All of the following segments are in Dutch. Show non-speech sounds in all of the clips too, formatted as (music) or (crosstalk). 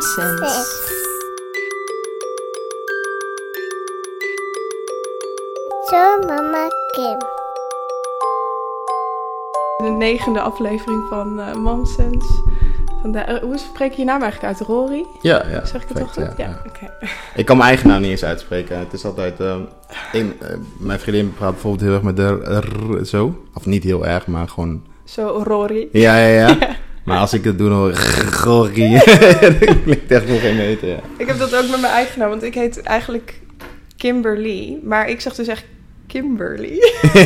Momsense. Zo, mama Kim. De negende aflevering van uh, Momsense. Hoe spreek je je naam eigenlijk uit? Rory? Ja, ja. Zeg ik het toch goed? ja, Ja, ja. oké. Ik kan mijn eigen naam niet eens uitspreken. Het is altijd... een, eh, mijn vriendin praat bijvoorbeeld heel erg met de r zo. Of niet heel erg, maar gewoon... Zo, Rory. Ja, ja, ja. (laughs) Maar als ik het doe, dan hoor ik... (laughs) Gorgie. (laughs) dat klinkt echt voor geen meter, ja. Ik heb dat ook met mijn eigen naam, want ik heet eigenlijk Kimberly. Maar ik zeg dus echt Kimberly.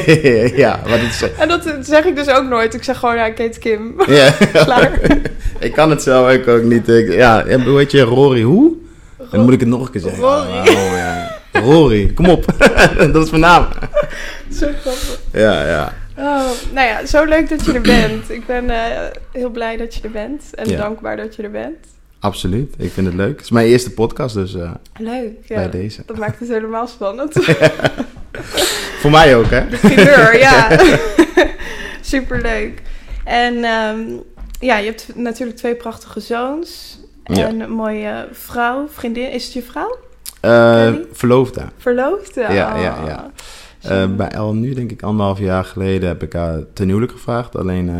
(laughs) ja, maar dit is... En dat zeg ik dus ook nooit. Ik zeg gewoon, ja, ik heet Kim. Ja. Klaar. ik kan het zelf ook, ook niet. Ik, ja, en hoe heet je? Rory hoe? En dan moet ik het nog een keer zeggen. Rory. Oh, ja. Rory, kom op. dat is mijn naam. Zo grappig. Ja, ja. Oh, nou ja, zo leuk dat je er (clears throat) bent. Ik ben eh, heel blij dat je er bent. En Ja. dankbaar dat je er bent. Absoluut. Ik vind het leuk. Het is mijn eerste podcast, dus eh, Leuk, ja. bij deze. Dat maakt het helemaal spannend. (laughs) Voor mij ook, hè? De primeur, ja. (laughs) (laughs) Superleuk. En ehm, ja, je hebt natuurlijk twee prachtige zoons. Ja. En een mooie vrouw, vriendin. Is het je vrouw? Kelly? verloofde. Verloofde? Ja, ja, Oh. ja. Eh, bij El nu, denk ik anderhalf jaar geleden, heb ik haar ten huwelijk gevraagd. Alleen, eh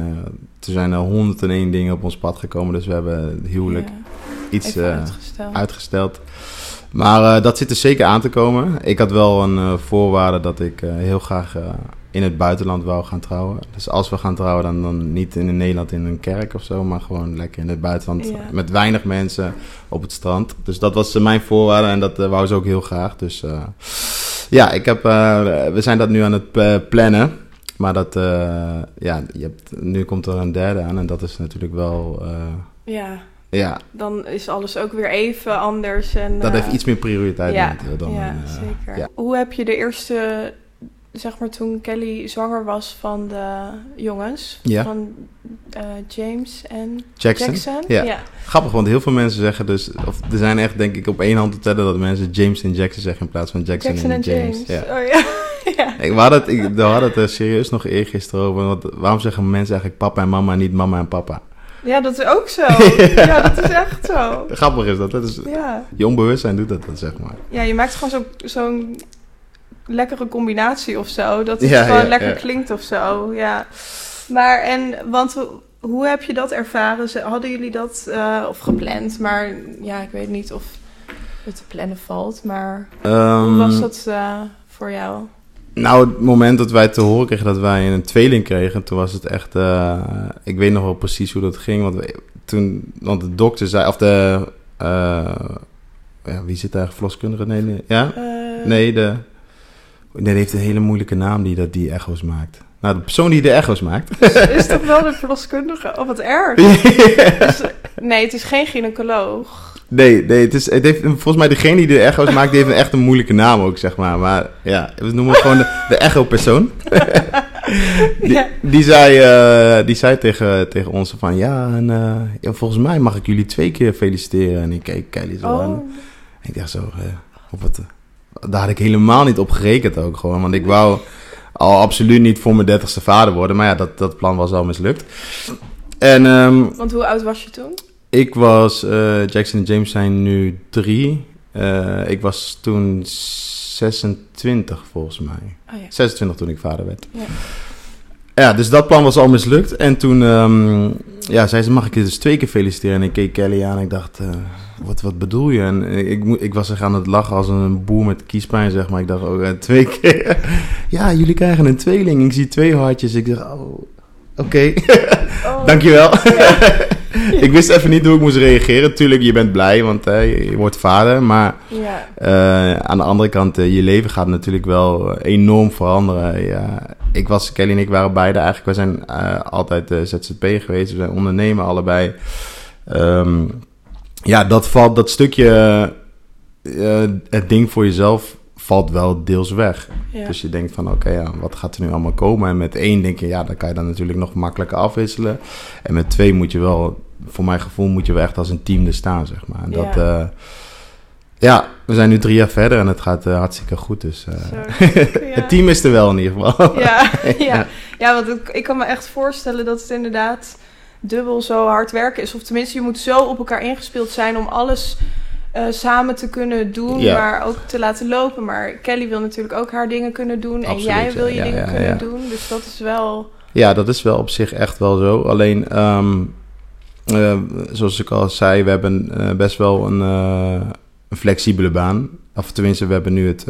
er zijn er 101 dingen op ons pad gekomen, dus we hebben het huwelijk iets eh, uitgesteld. uitgesteld. Maar dat zit er zeker aan te komen. Ik had wel een voorwaarde dat ik heel graag in het buitenland wou gaan trouwen. Dus als we gaan trouwen, dan, dan niet in Nederland in een kerk of zo, maar gewoon lekker in het buitenland met weinig mensen op het strand. Dus dat was mijn voorwaarde en dat wou ze ook heel graag. Dus ja, ik heb, eh, we zijn dat nu aan het eh, plannen. Maar dat, eh, ja, je hebt, nu komt er een derde aan en dat is natuurlijk wel, Ja, ja, dan is alles ook weer even anders. En, dat heeft iets meer prioriteit ja, dan ja, zeker. ja. Hoe heb je de eerste, zeg maar toen Kelly zwanger was van de jongens, Ja. van eh, James en Jackson. Jackson? Ja. Grappig, want heel veel mensen zeggen dus... Of er zijn echt, denk ik, op één hand te tellen... dat mensen James en Jackson zeggen in plaats van Jackson, Jackson en James. Ja. Oh ja. (laughs) ja. Ik, we hadden het, ik, we hadden het er serieus nog eergisteren over. Want waarom zeggen mensen eigenlijk papa en mama en niet mama en papa? Ja, dat is ook zo. (laughs) ja, dat is echt zo. Grappig is dat. dat is, Ja. je onbewustzijn doet dat dan, zeg maar. ja, je maakt gewoon zo- zo'n lekkere combinatie of zo. Dat het Ja, gewoon ja, lekker ja. klinkt of zo. Ja. Maar en, want ho- hoe heb je dat ervaren? Hadden jullie dat, eh, of gepland? Maar ja, ik weet niet of het te plannen valt. Maar hoe Ehm, was dat eh, voor jou? Nou, het moment dat wij te horen kregen dat wij een tweeling kregen, toen was het echt. eh, ik weet nog wel precies hoe dat ging. Want we, toen, want de dokter zei, of de. ja, wie zit daar? Verloskundige? Nee, nee. Ja? Nee, de. Die heeft een hele moeilijke naam die, dat, die echo's maakt. Nou, de persoon die de echo's maakt. Is, is toch wel de verloskundige? Oh, wat erg. (laughs) Dus, nee, het is geen gynaecoloog. nee, nee het is, het heeft, volgens mij degene die de echo's maakt, die heeft een echt een moeilijke naam ook, zeg maar. Maar ja, we noemen het gewoon de, de echo-persoon. (laughs) Die, Ja. die zei, eh, die zei tegen, tegen ons van, ja, en, eh, ja, volgens mij mag ik jullie twee keer feliciteren. En ik keek Kelly zo aan. Oh, En ik dacht zo, eh, op wat, daar had ik helemaal niet op gerekend ook gewoon. Want ik wou al absoluut niet voor mijn dertigste vader worden. Maar ja, dat, dat plan was al mislukt. En ehm, want hoe oud was je toen? ik was, eh, Jackson en James zijn nu drie. Eh, ik was toen 26 volgens mij. Oh ja. 26 toen ik vader werd. Ja. Ja, dus dat plan was al mislukt. En toen ehm, ja, zei ze, mag ik je dus twee keer feliciteren? En ik keek Kelly aan en ik dacht, eh, wat, wat bedoel je? En ik, ik was echt aan het lachen als een boer met kiespijn, zeg maar. Ik dacht ook, eh, twee (laughs) keer. ja, jullie krijgen een tweeling. Ik zie twee hartjes. Ik dacht, oh, oké. (laughs) Oh. Dankjewel. (laughs) ik wist even niet hoe ik moest reageren. Tuurlijk, je bent blij, want eh, je wordt vader. Maar Ja. eh, aan de andere kant, eh, je leven gaat natuurlijk wel eh, enorm veranderen. Ja, ik was, Kelly en ik waren beide eigenlijk, wij zijn altijd ZZP geweest. We zijn ondernemen allebei. Ehm, ja, dat valt, dat stukje, het ding voor jezelf valt wel deels weg. Ja. Dus je denkt van, oké, ja, wat gaat er nu allemaal komen? En met één denk je, ja, dan kan je dan natuurlijk nog makkelijker afwisselen. En met twee moet je wel, voor mijn gevoel, moet je wel echt als een team er staan, zeg maar. En Ja. dat, eh, ja, we zijn nu drie jaar verder en het gaat eh, hartstikke goed. Dus eh, (laughs) ja. het team is er wel in ieder geval. (laughs) (laughs) Ja, ja. ja want ik, ik kan me echt voorstellen dat het inderdaad dubbel zo hard werken is. Of tenminste, je moet zo op elkaar ingespeeld zijn om alles eh, samen te kunnen doen, Ja. maar ook te laten lopen. Maar Kelly wil natuurlijk ook haar dingen kunnen doen Absoluut, en jij wil je ja, dingen ja, kunnen doen. Dus dat is wel. Ja, dat is wel op zich echt wel zo. Alleen, ehm, eh, zoals ik al zei, we hebben eh, best wel een, een flexibele baan. Of tenminste, we hebben nu het,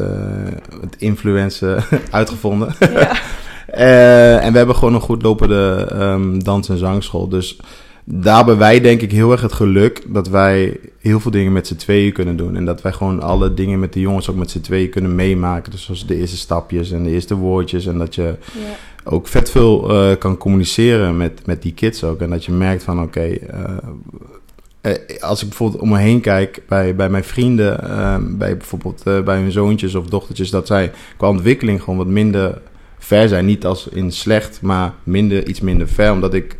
het influencen (laughs) uitgevonden. (laughs) En we hebben gewoon een goed lopende ehm, dans- en zangschool. Dus daar hebben wij denk ik heel erg het geluk dat wij heel veel dingen met z'n tweeën kunnen doen. En dat wij gewoon alle dingen met de jongens ook met z'n tweeën kunnen meemaken. Dus zoals de eerste stapjes en de eerste woordjes. En dat je ook vet veel eh, kan communiceren met, met die kids ook. En dat je merkt van oké, eh, eh, als ik bijvoorbeeld om me heen kijk bij, bij mijn vrienden, bij bijvoorbeeld bij hun zoontjes of dochtertjes, dat zij qua ontwikkeling gewoon wat minder ver zijn. Niet als in slecht, maar minder, iets minder ver. Omdat ik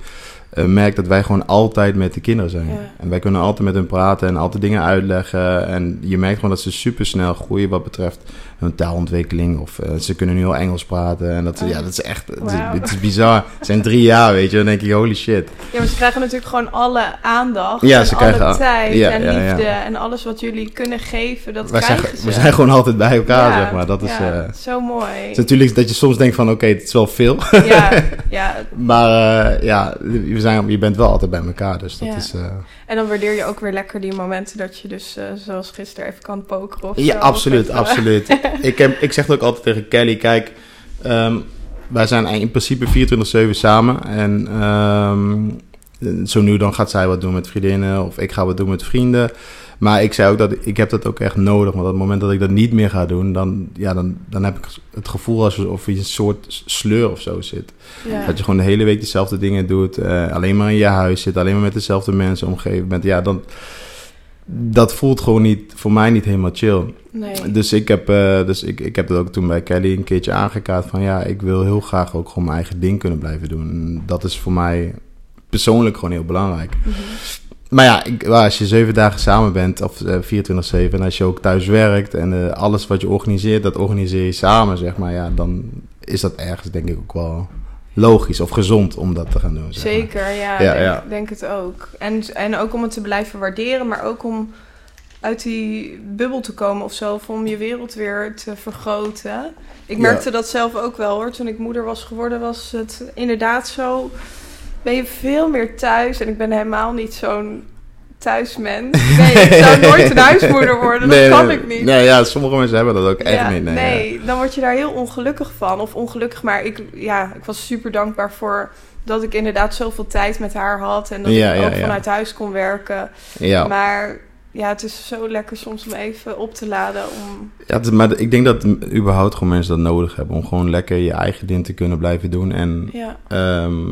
merk dat wij gewoon altijd met de kinderen zijn. Ja. En wij kunnen altijd met hen praten en altijd dingen uitleggen. En je merkt gewoon dat ze super snel groeien wat betreft hun taalontwikkeling. Of eh, ze kunnen nu al Engels praten. En dat, Oh. ja, dat is echt, het is, Wauw. het is bizar. Het zijn drie jaar, weet je. Dan denk ik, holy shit. ja, maar ze krijgen natuurlijk gewoon alle aandacht Ja, en ze alle krijgen al- tijd ja, en ja. liefde en alles wat jullie kunnen geven, dat Wij zijn, krijgen ze. we zijn gewoon altijd bij elkaar, zeg maar. Dat is, ja, eh, zo mooi. het is natuurlijk dat je soms denkt van, oké, het is wel veel. ja, (laughs) ja, Maar eh, ja, we zijn, je bent wel altijd bij elkaar. Dus dat is... en dan waardeer je ook weer lekker die momenten dat je dus, zoals gisteren, even kan pokeren of Ja, zo. absoluut, Of absoluut. (laughs) (laughs) ik, heb, ik zeg het ook altijd tegen Kelly, kijk, ehm, wij zijn in principe 24-7 samen. En ehm, zo nu dan gaat zij wat doen met vriendinnen of ik ga wat doen met vrienden. Maar ik zei ook dat ik heb dat ook echt nodig. Want op het moment dat ik dat niet meer ga doen, dan, ja, dan, dan heb ik het gevoel alsof je een soort sleur of zo zit. Ja. Dat je gewoon de hele week dezelfde dingen doet. eh, alleen maar in je huis zit. Alleen maar met dezelfde mensen omgeven bent. Ja, dan, dat voelt gewoon niet, voor mij niet helemaal chill. Nee. Dus ik heb, eh, dus ik, ik heb dat ook toen bij Kelly een keertje aangekaart van ja, ik wil heel graag ook gewoon mijn eigen ding kunnen blijven doen. En dat is voor mij persoonlijk gewoon heel belangrijk. Mhm. Maar ja, ik, als je zeven dagen samen bent, of eh, 24-7, en als je ook thuis werkt en eh, alles wat je organiseert, dat organiseer je samen, zeg maar. Ja, dan is dat ergens denk ik ook wel logisch of gezond om dat te gaan doen. zeg maar. Zeker, ja, Ja, denk, ja. denk het ook. En, en ook om het te blijven waarderen, maar ook om uit die bubbel te komen of zo, of om je wereld weer te vergroten. Ik Ja. merkte dat zelf ook wel hoor. Toen ik moeder was geworden, was het inderdaad zo. Ben je veel meer thuis en ik ben helemaal niet zo'n thuismens. Nee, ik zou (laughs) nooit een huismoeder worden, dat kan ik niet. Nee, ja, sommige mensen hebben dat ook echt Ja, niet. Nee, nee, dan word je daar heel ongelukkig van. Of ongelukkig, maar ik, ja, ik was super dankbaar voor dat ik inderdaad zoveel tijd met haar had. En dat Ja, ik ook vanuit huis kon werken. Ja. Maar ja, het is zo lekker soms om even op te laden. Om, Ja, maar ik denk dat überhaupt gewoon mensen dat nodig hebben. Om gewoon lekker je eigen ding te kunnen blijven doen. En ja, ehm,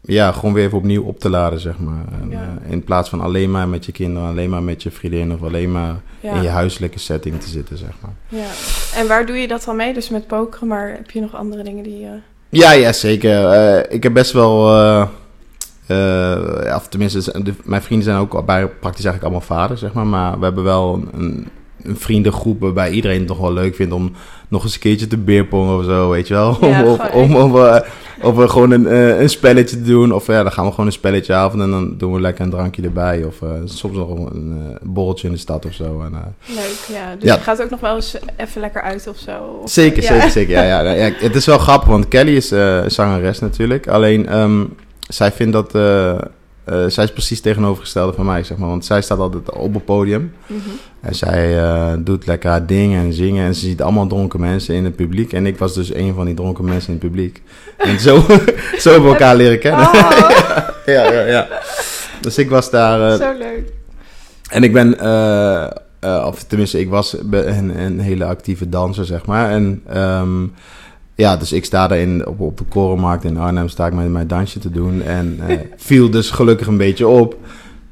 ja, gewoon weer even opnieuw op te laden, zeg maar. En, Ja. eh, in plaats van alleen maar met je kinderen, alleen maar met je vriendin... of alleen maar ja, in je huiselijke setting te zitten, zeg maar. ja. En waar doe je dat dan mee? Dus met pokeren, maar heb je nog andere dingen die... eh, Ja, ja, zeker. Eh, ik heb best wel... eh, of tenminste, de- mijn vrienden zijn ook bij, praktisch eigenlijk allemaal vader, zeg maar. Maar we hebben wel een, een vriendengroep waarbij iedereen het nog wel leuk vindt om nog eens een keertje te beerpongen of zo, weet je wel. Ja, of, om, om, eh, of we gewoon een, eh, een spelletje te doen. Of ja, dan gaan we gewoon een spelletje avond en dan doen we lekker een drankje erbij. Of soms nog een borreltje in de stad of zo. En, leuk, ja. Dus Ja. je gaat ook nog wel eens even lekker uit of zo? Of, Zeker, zeker, zeker. Ja, ja, ja, (laughs) ja. Het is wel grappig, want Kelly is zangeres natuurlijk. Alleen, ehm, zij vindt dat... eh, eh, zij is precies tegenovergestelde van mij, zeg maar. Want zij staat altijd op het podium. Mhm. En zij eh, doet lekker haar dingen en zingen. En ze ziet allemaal dronken mensen in het publiek. En ik was dus een van die dronken mensen in het publiek. En zo, (laughs) zo hebben we elkaar leren kennen. Oh, (laughs) ja, ja, ja. Dus ik was daar... zo leuk. en ik ben, of tenminste, ik was een, een hele actieve danser, zeg maar. En ehm, ja, dus ik sta daar in, op, op de Korenmarkt in Arnhem, sta ik met mijn dansje te doen. En eh, (laughs) viel dus gelukkig een beetje op.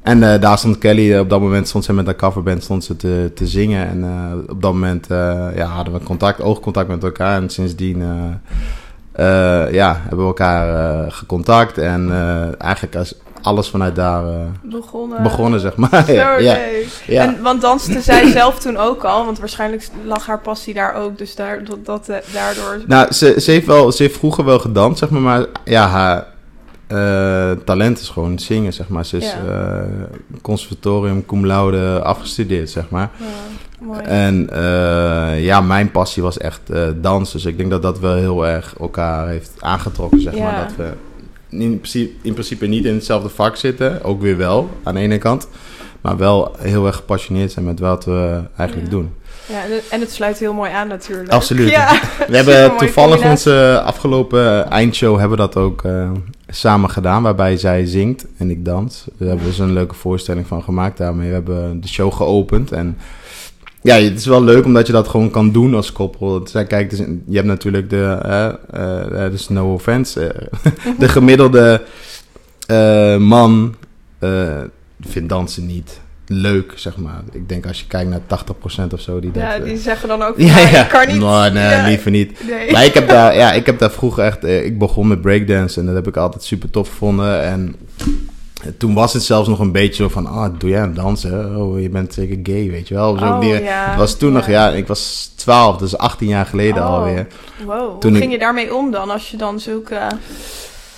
En eh, daar stond Kelly, eh, op dat moment stond ze met haar coverband stond ze te, te zingen. En op dat moment ja, hadden we contact, oogcontact met elkaar. En sindsdien ja, hebben we elkaar gecontact. En eigenlijk is alles vanuit daar eh, Begonnen. begonnen, zeg maar. (laughs) Zo ja, ja. leuk. Ja. En, want danste zij zelf toen ook al? Want waarschijnlijk lag haar passie daar ook. Dus daar, dat, dat, eh, daardoor... Nou, ze, ze, heeft wel, ze heeft vroeger wel gedanst, zeg maar. Maar ja, haar, eh, talent is gewoon zingen, zeg maar. Ze is Ja. conservatorium cum laude afgestudeerd, zeg maar. Ja, mooi. En ja, mijn passie was echt dansen. Dus ik denk dat dat wel heel erg elkaar heeft aangetrokken, zeg Ja. maar. Dat we in principe, in principe niet in hetzelfde vak zitten. Ook weer wel, aan de ene kant. Maar wel heel erg gepassioneerd zijn met wat we eigenlijk Ja. doen. Ja, en het, en het sluit heel mooi aan natuurlijk. Absoluut. Ja, We (laughs) hebben toevallig onze afgelopen eindshow hebben dat ook eh, samen gedaan. Waarbij zij zingt en ik dans. Daar hebben we dus een leuke voorstelling van gemaakt daarmee. We hebben de show geopend. En ja, het is wel leuk omdat je dat gewoon kan doen als koppel. Zij kijkt dus, je hebt natuurlijk de, eh, dus no offense, eh, (laughs) de gemiddelde man vindt dansen niet leuk, zeg maar. Ik denk als je kijkt naar 80% of zo die dat... Ja, die zeggen dan ook, (laughs) ja, ja, ja. ik kan niet. Nou, nee, Ja, liever niet. Nee. Maar ik heb daar, (laughs) ja, ik heb daar vroeger echt... ik begon met breakdance en dat heb ik altijd super tof gevonden. En toen was het zelfs nog een beetje zo van... Ah, doe jij aan dansen? Oh, je bent zeker gay, weet je wel? Of zo Oh, die- ja. Het was toen nog, ja, ik was 12, dus 18 jaar geleden Oh. alweer. Wow, Toen hoe ik- ging je daarmee om dan? Als je dan zulke...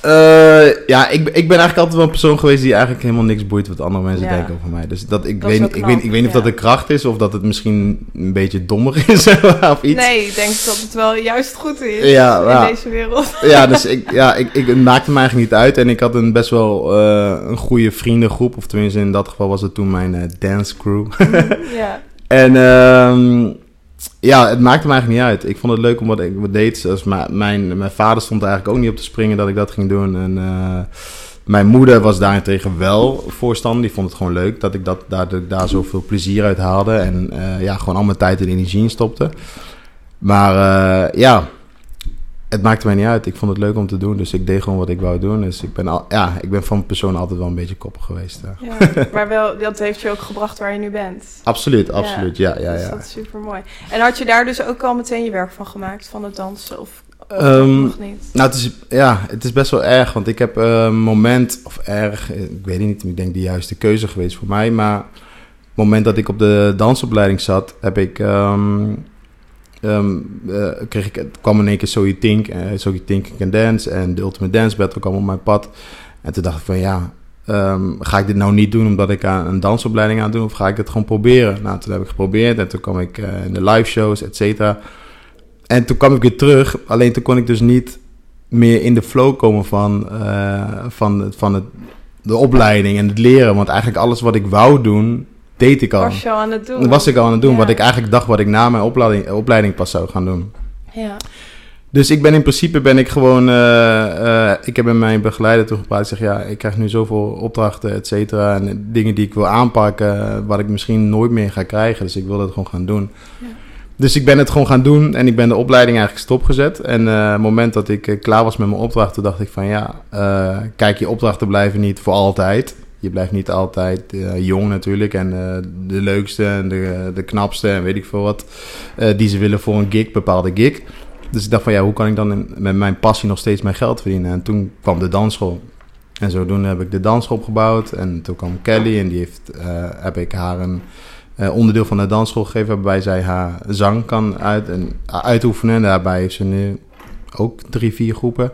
Eh, ja, ik, ik ben eigenlijk altijd wel een persoon geweest die eigenlijk helemaal niks boeit wat andere mensen Ja. denken over mij. Dus dat, ik, Dat weet, ik, weet, ik weet niet of dat de kracht is of dat het misschien een beetje dommer (laughs) is of iets. Nee, ik denk dat het wel juist goed is Ja, in ja. deze wereld. Ja, dus (laughs) ik, ja, ik, ik, het maakte me eigenlijk niet uit. En ik had een best wel eh, een goede vriendengroep. Of tenminste, in dat geval was het toen mijn eh, dance crew. (laughs) ja. en ehm, ja, het maakte me eigenlijk niet uit. Ik vond het leuk om wat ik wat deed. Mijn, mijn vader stond eigenlijk ook niet op te springen dat ik dat ging doen. En eh, mijn moeder was daarentegen wel voorstander. Die vond het gewoon leuk dat ik dat, daar, daar zoveel plezier uit haalde. En eh, ja, gewoon al mijn tijd en energie in stopte. Maar eh, ja, het maakte mij niet uit. Ik vond het leuk om te doen. Dus ik deed gewoon wat ik wou doen. Dus ik ben, al, ja, ik ben van persoon altijd wel een beetje koppig geweest. ja, maar wel, dat heeft je ook gebracht waar je nu bent. Absoluut, absoluut. Ja, ja, Dus ja. dat is super mooi. En had je daar dus ook al meteen je werk van gemaakt, van het dansen? Of, of Ehm, nog niet? Nou, het is, ja, het is best wel erg, want ik heb eh, een moment, of erg, eh, ik weet het niet, ik denk de juiste keuze geweest voor mij, maar het moment dat ik op de dansopleiding zat, heb ik, ehm, ehm, eh, kreeg ik, het kwam in één keer So You Think, eh So Think You Can Dance en de Ultimate Dance Battle kwam op mijn pad. En toen dacht ik van ja, ehm, ga ik dit nou niet doen omdat ik aan een dansopleiding aan doen of ga ik het gewoon proberen? Nou, toen heb ik geprobeerd en toen kwam ik eh, in de live shows, et cetera. En toen kwam ik weer terug, alleen toen kon ik dus niet meer in de flow komen van, eh, van, van het, de opleiding en het leren. Want eigenlijk alles wat ik wou doen, deed ik al. Was je al aan het doen? Dat was ik al aan het doen, Ja. wat ik eigenlijk dacht wat ik na mijn opleiding, opleiding pas zou gaan doen. Ja. Dus ik ben in principe ben ik gewoon. eh, eh, ik heb met mijn begeleider toen gepraat. Ik zeg ja, ik krijg nu zoveel opdrachten, et cetera. En dingen die ik wil aanpakken, wat ik misschien nooit meer ga krijgen. Dus ik wil dat gewoon gaan doen. Ja. Dus ik ben het gewoon gaan doen en ik ben de opleiding eigenlijk stopgezet. En eh, het moment dat ik klaar was met mijn opdrachten, dacht ik van ja, kijk, je opdrachten blijven niet voor altijd. Je blijft niet altijd eh, jong natuurlijk en eh, de leukste en de, de knapste en weet ik veel wat. eh, die ze willen voor een gig, bepaalde gig. Dus ik dacht van ja, hoe kan ik dan met mijn passie nog steeds mijn geld verdienen? En toen kwam de dansschool. En zodoende heb ik de dansschool opgebouwd. En toen kwam Kelly en die heeft, heb ik haar een onderdeel van de dansschool gegeven... waarbij zij haar zang kan uit, en, uitoefenen. En daarbij heeft ze nu ook drie, vier groepen.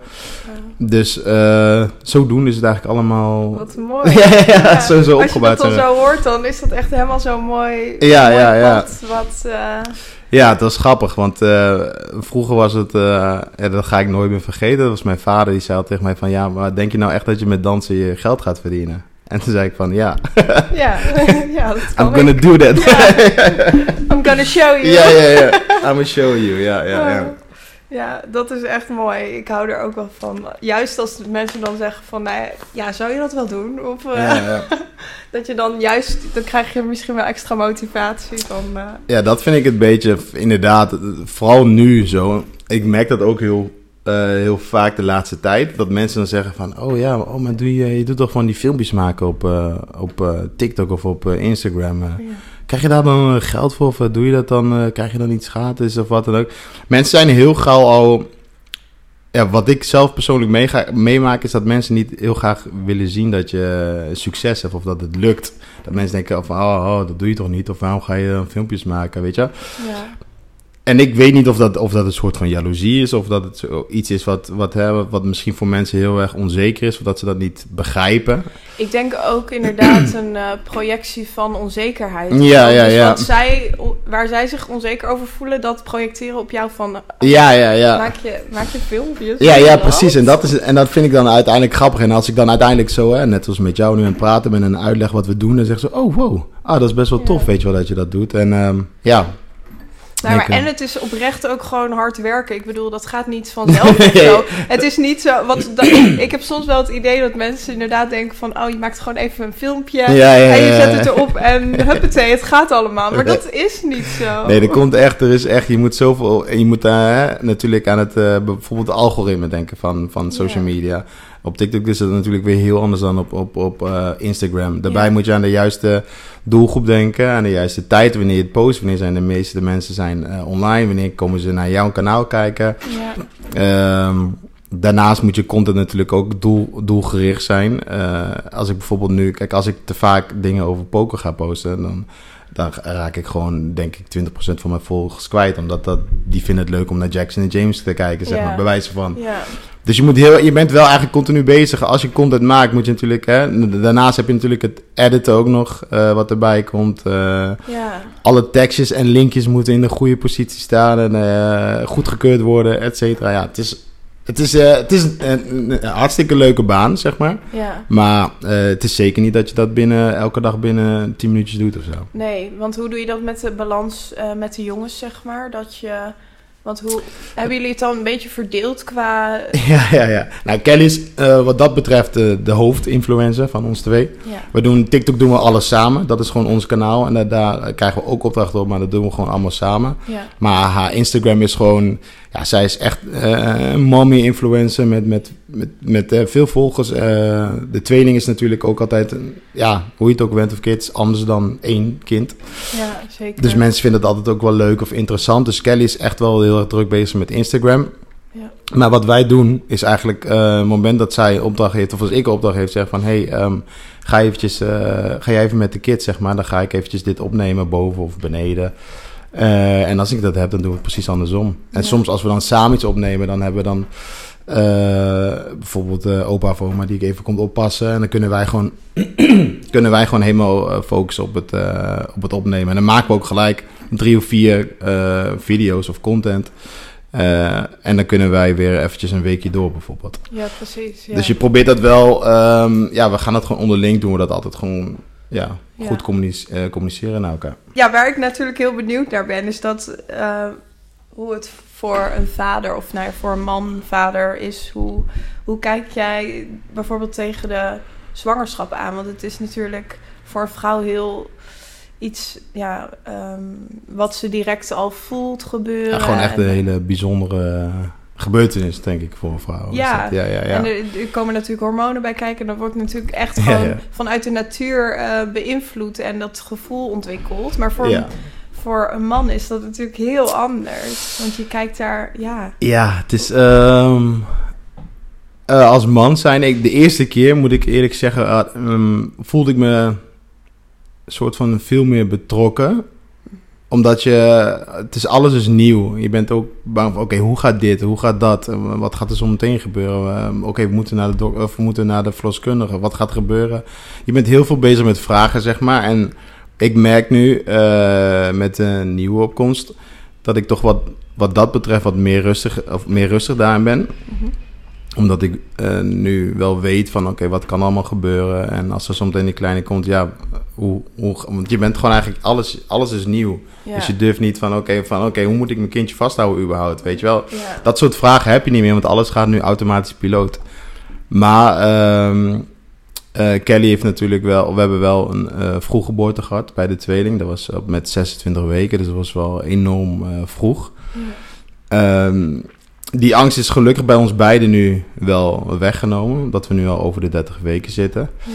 Dus eh, zodoende is het eigenlijk allemaal... Wat mooi. (laughs) Ja, ja, ja, zo- zo Als opgebouwd je dat dan zijn zo hoort, dan is dat echt helemaal zo mooi. Ja, mooi ja, ja. pad Wat, eh, Ja, het was grappig, want eh, vroeger was het, eh, ja, dat ga ik nooit meer vergeten. Dat was mijn vader, die zei tegen mij van, ja, maar denk je nou echt dat je met dansen je geld gaat verdienen? En toen zei ik van, ja, (laughs) ja. (laughs) ja, dat kan I'm gonna ik. do that. I'm gonna show you. Ja, ja, ja. I'm gonna show you, ja, ja, ja. Ja, dat is echt mooi. Ik hou er ook wel van. Juist als mensen dan zeggen van, nou ja, zou je dat wel doen? Of eh, Ja, ja. (laughs) dat je dan juist, dan krijg je misschien wel extra motivatie van, eh, Ja, dat vind ik het beetje, inderdaad, vooral nu zo. Ik merk dat ook heel, eh, heel vaak de laatste tijd. Dat mensen dan zeggen van, oh ja, oh, maar doe je, je doet toch van die filmpjes maken op, op TikTok of op Instagram. ja. Krijg je daar dan eh, geld voor of eh, doe je dat dan? eh, krijg je dan iets gratis of wat dan ook? Mensen zijn heel gauw al. Ja, wat ik zelf persoonlijk meega- meemaak is dat mensen niet heel graag willen zien dat je succes hebt of dat het lukt. Dat mensen denken van, oh, oh, dat doe je toch niet? Of waarom ga je dan filmpjes maken, weet je? ja. En ik weet niet of dat, of dat een soort van jaloezie is, of dat het iets is wat, wat, hè, wat misschien voor mensen heel erg onzeker is, of dat ze dat niet begrijpen. Ik denk ook inderdaad een eh, projectie van onzekerheid. Ja, ja, Dus ja. Wat zij, waar zij zich onzeker over voelen, dat projecteren op jou van... Ja, ja, ja. Maak, je, maak je filmpjes? Ja, ja, precies. En dat, is, en dat vind ik dan uiteindelijk grappig. En als ik dan uiteindelijk zo, hè, net als met jou nu aan het praten ben en uitleg wat we doen, dan zeggen ze, oh wow, ah, dat is best wel Ja. tof, weet je wel, dat je dat doet. En ehm, ja. Nou, maar, en het is oprecht ook gewoon hard werken. Ik bedoel, dat gaat niet (laughs) vanzelf of zo. Het is niet zo... Want (clears throat) dat, ik heb soms wel het idee dat mensen inderdaad denken van... Oh, je maakt gewoon even een filmpje Ja, ja, ja, en je zet het erop en (laughs) huppatee, het gaat allemaal. Maar Nee. dat is niet zo. Nee, er komt echt, er is echt, je moet zoveel, je moet eh, natuurlijk aan het, eh, bijvoorbeeld algoritme denken van, van social media. Op TikTok is het natuurlijk weer heel anders dan op, op, op eh, Instagram. Daarbij Ja. moet je aan de juiste doelgroep denken, aan de juiste tijd, wanneer je het post, wanneer zijn de meeste mensen zijn eh, online, wanneer komen ze naar jouw kanaal kijken. Ja. Ehm, daarnaast moet je content natuurlijk ook doel, doelgericht zijn. Eh, als ik bijvoorbeeld nu, kijk, als ik te vaak dingen over poker ga posten, dan, dan raak ik gewoon, denk ik, 20% van mijn volgers kwijt. Omdat dat, die vinden het leuk om naar Jackson en James te kijken, zeg maar, bij wijze van. Dus je, moet heel, je bent wel eigenlijk continu bezig. Als je content maakt, moet je natuurlijk, hè, daarnaast heb je natuurlijk het editen ook nog, eh, wat erbij komt. eh, ja. alle tekstjes en linkjes moeten in de goede positie staan en eh, goedgekeurd worden, et cetera. Ja, het is, het is, het is een, een- een hartstikke leuke baan, zeg maar. ja. Maar het is zeker niet dat je dat binnen, elke dag binnen 10 minuutjes doet of zo. Nee, want hoe doe je dat met de balans met de jongens, zeg maar? Dat je... Want hoe... Hebben jullie het dan een beetje verdeeld qua... (laughs) Ja, ja, ja. Nou, Kelly is eh, wat dat betreft eh, de hoofdinfluencer van ons twee. Ja. We doen TikTok doen we alles samen. Dat is gewoon ons kanaal. En daar, daar krijgen we ook opdrachten op, maar dat doen we gewoon allemaal samen. Ja. Maar haar Instagram is gewoon... Ja, zij is echt eh, een mommy-influencer met, met, met, met eh, veel volgers. Eh, de tweeling is natuurlijk ook altijd... een- ja, hoe je het ook bent of kids, anders dan één kind. ja, zeker. Dus mensen vinden het altijd ook wel leuk of interessant. Dus Kelly is echt wel heel erg druk bezig met Instagram. Ja. Maar wat wij doen is eigenlijk het moment dat zij opdracht heeft... of als ik opdracht heeft, zeg van... hey, ehm, ga, eventjes, ga jij even met de kids, zeg maar. Dan ga ik eventjes dit opnemen boven of beneden. Eh, en als ik dat heb, dan doen we het precies andersom. En Ja. soms als we dan samen iets opnemen, dan hebben we dan... eh, bijvoorbeeld eh, opa of oma die ik even komt oppassen. En dan kunnen wij gewoon, (clears throat) kunnen wij gewoon helemaal focussen op het, op het opnemen. En dan maken we ook gelijk drie of vier video's of content. En dan kunnen wij weer eventjes een weekje door bijvoorbeeld. Ja, precies. Ja. Dus je probeert dat wel... ehm, ja, we gaan dat gewoon onderling doen. We dat altijd gewoon ja, goed communice- eh, communiceren naar elkaar. Ja, waar ik natuurlijk heel benieuwd naar ben, is dat eh, hoe het voor een vader of nou ja, voor een man, vader is. Hoe, hoe kijk jij bijvoorbeeld tegen de zwangerschap aan? Want het is natuurlijk voor een vrouw heel iets ja, ehm, wat ze direct al voelt gebeuren. Ja, gewoon echt En- een hele bijzondere gebeurtenis, denk ik, voor een vrouw. is Ja. dat. ja, ja, ja. En er, er komen natuurlijk hormonen bij kijken. En dan wordt natuurlijk echt (laughs) gewoon ja. vanuit de natuur eh, beïnvloed en dat gevoel ontwikkeld. Maar voor, ja. voor een man is dat natuurlijk heel anders. Want je kijkt daar, ja. Ja, het is... ehm, eh, als man zijn, ik, de eerste keer, moet ik eerlijk zeggen, ehm, voelde ik me een soort van veel meer betrokken. Omdat je, het is alles is nieuw. Je bent ook bang van, oké, hoe gaat dit? Hoe gaat dat? Wat gaat er zo meteen gebeuren? Ehm, oké, we moeten naar de of we moeten naar de verloskundige. Wat gaat er gebeuren? Je bent heel veel bezig met vragen, zeg maar. En ik merk nu eh, met de nieuwe opkomst dat ik toch wat, wat dat betreft wat meer rustig, of meer rustig daarin ben Mhm. Omdat ik eh, nu wel weet van oké, wat kan allemaal gebeuren. En als er soms die kleine komt, ja, hoe, hoe, want je bent gewoon eigenlijk, alles, alles is nieuw. Ja. Dus je durft niet van oké, van oké, hoe moet ik mijn kindje vasthouden überhaupt, weet je wel. ja. Dat soort vragen heb je niet meer, want alles gaat nu automatisch piloot. Maar ehm, eh, Kelly heeft natuurlijk wel, we hebben wel een eh vroeggeboorte gehad bij de tweeling. Dat was met 26 weken, dus dat was wel enorm vroeg. Ja. Ehm, die angst is gelukkig bij ons beiden nu wel weggenomen. Omdat we nu al over de 30 weken zitten. Ja.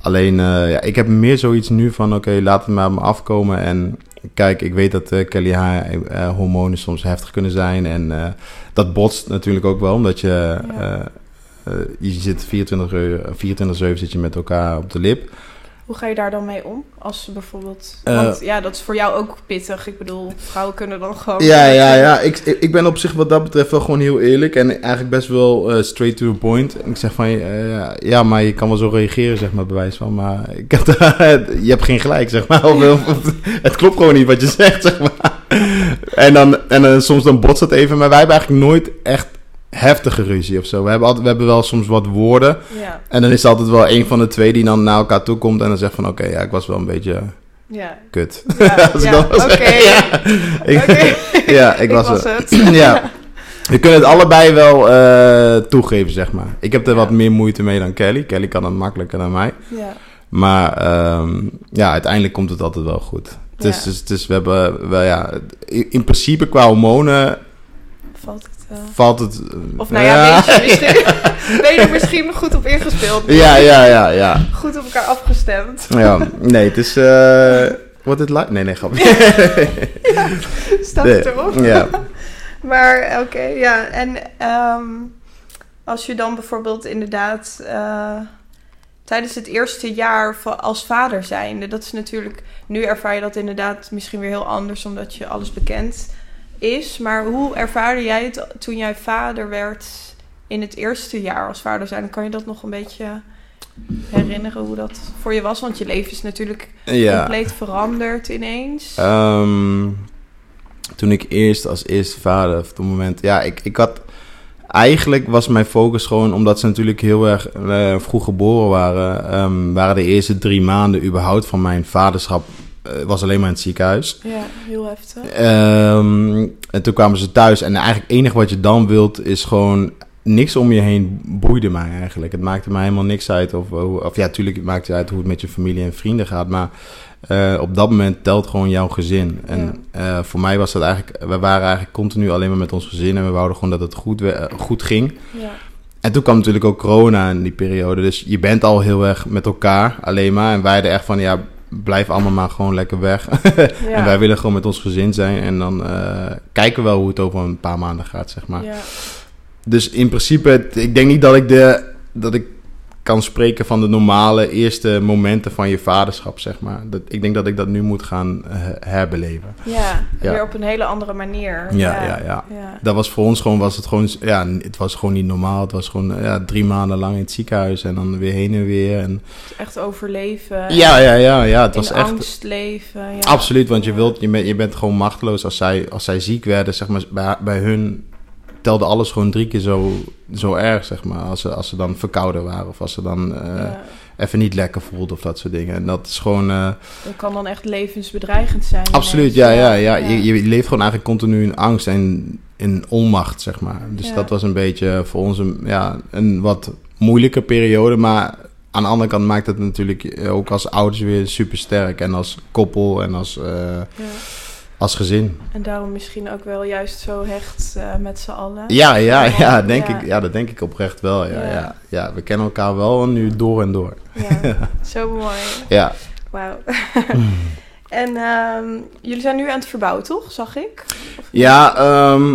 Alleen, eh, ja, ik heb meer zoiets nu van... Oké, laat het maar op me afkomen. En kijk, ik weet dat eh, Kelly haar eh, hormonen soms heftig kunnen zijn. En dat botst natuurlijk ook wel. Omdat je... Ja. je zit 24 uur, 24-7 zit je met elkaar op de lip. Hoe ga je daar dan mee om? Als bijvoorbeeld... Eh. want ja, dat is voor jou ook pittig. Ik bedoel, vrouwen kunnen dan gewoon... Ja, ja, ja. Ik, ik ben op zich wat dat betreft wel gewoon heel eerlijk. En eigenlijk best wel eh, straight to the point. Ik zeg van, eh, ja, maar je kan wel zo reageren, zeg maar, bewijs van. Maar ik heb, (laughs) je hebt geen gelijk, zeg maar. (laughs) Of, het klopt gewoon niet wat je (laughs) zegt, zeg maar. En dan, en dan soms dan botst het even. Maar wij hebben eigenlijk nooit echt heftige ruzie of zo. We hebben, altijd, we hebben wel soms wat woorden. Ja, En dan is het altijd wel een van de twee die dan naar elkaar toe komt. En dan zegt van, oké, ja, ik was wel een beetje ja. kut. Ja, (laughs) Als ik dan wel oké. (laughs) ja. (laughs) Ik- Oké. ja, ik Ik was, was het. (clears throat) ja. We kunnen het allebei wel eh, toegeven, zeg maar. Ik heb er wat meer moeite mee dan Kelly. Kelly kan het makkelijker dan mij. Ja. Maar ehm, ja, uiteindelijk komt het altijd wel goed. Het is, dus, is, we hebben, wel ja, in, in principe qua hormonen Valt het wel. valt het... eh, Of nou ja, weet je, (laughs) misschien, ben je er misschien goed op ingespeeld? ja, ja, ja, ja. Goed op elkaar afgestemd. ja. Nee, het is... eh Wordt het live? Nee, nee, grapje. (laughs) Staat Nee, het erop? Ja. (laughs) Maar oké, ja. En ehm, als je dan bijvoorbeeld inderdaad eh, tijdens het eerste jaar als vader zijnde, dat is natuurlijk, nu ervaar je dat inderdaad misschien weer heel anders omdat je alles bekend is. Maar hoe ervaarde jij het toen jij vader werd in het eerste jaar als vader zijn? Kan je dat nog een beetje herinneren hoe dat voor je was? Want je leven is natuurlijk ja. compleet veranderd ineens. Ehm, toen ik eerst als eerste vader, op het moment, ja, ik, ik had, eigenlijk was mijn focus gewoon, omdat ze natuurlijk heel erg eh, vroeg geboren waren, ehm, waren de eerste drie maanden überhaupt van mijn vaderschap, was alleen maar in het ziekenhuis. ja, heel heftig. Ehm, en toen kwamen ze thuis en eigenlijk het enige wat je dan wilt is gewoon niks om je heen boeide mij eigenlijk. Het maakte mij helemaal niks uit of, of, ja, tuurlijk het maakt het uit hoe het met je familie en vrienden gaat, maar eh, op dat moment telt gewoon jouw gezin. En eh, voor mij was dat eigenlijk, we waren eigenlijk continu alleen maar met ons gezin en we wouden gewoon dat het goed, eh, goed ging. Ja, En toen kwam natuurlijk ook corona in die periode. Dus je bent al heel erg met elkaar alleen maar. En wij hadden echt van, ja, blijf allemaal maar gewoon lekker weg. (laughs) ja. En wij willen gewoon met ons gezin zijn. En dan eh, kijken we wel hoe het over een paar maanden gaat, zeg maar. ja. Dus in principe, het- ik denk niet dat ik, de, dat ik kan spreken van de normale eerste momenten van je vaderschap, zeg maar. Dat, ik denk dat ik dat nu moet gaan eh, herbeleven. Ja, Ja. weer op een hele andere manier. Ja, ja, ja. ja. Dat was voor ons gewoon, was het gewoon, ja, het was gewoon niet normaal. Het was gewoon ja, drie maanden lang in het ziekenhuis en dan weer heen en weer. En, Echt overleven. ja, ja, ja, ja, het was echt... angst leven. Ja. Absoluut, want je, wilt, je, bent, je bent gewoon machteloos als zij, als zij ziek werden. Zeg maar, bij, bij hun telde alles gewoon drie keer zo, zo erg, zeg maar. Als ze, als ze dan verkouden waren of als ze dan eh, Ja. even niet lekker voelden of dat soort dingen. En dat is gewoon... eh, Dat kan dan echt levensbedreigend zijn. absoluut, ja, ja, ja. Je, je leeft gewoon eigenlijk continu in angst en in onmacht, zeg maar. Dus Ja. dat was een beetje voor ons een, ja, een wat moeilijke periode, maar... Aan de andere kant maakt het natuurlijk ook als ouders weer super sterk. En als koppel en als, eh. Als gezin. En daarom misschien ook wel juist zo hecht eh, met z'n allen. Ja, ja, ja, Ja. denk Ik, ja, dat denk ik oprecht wel. Ja, Ja. ja. Ja, we kennen elkaar wel nu door en door. Ja, (laughs) zo mooi. Ja. Wauw. (laughs) en ehm, jullie zijn nu aan het verbouwen, toch? Zag ik? Of? Ja, ehm,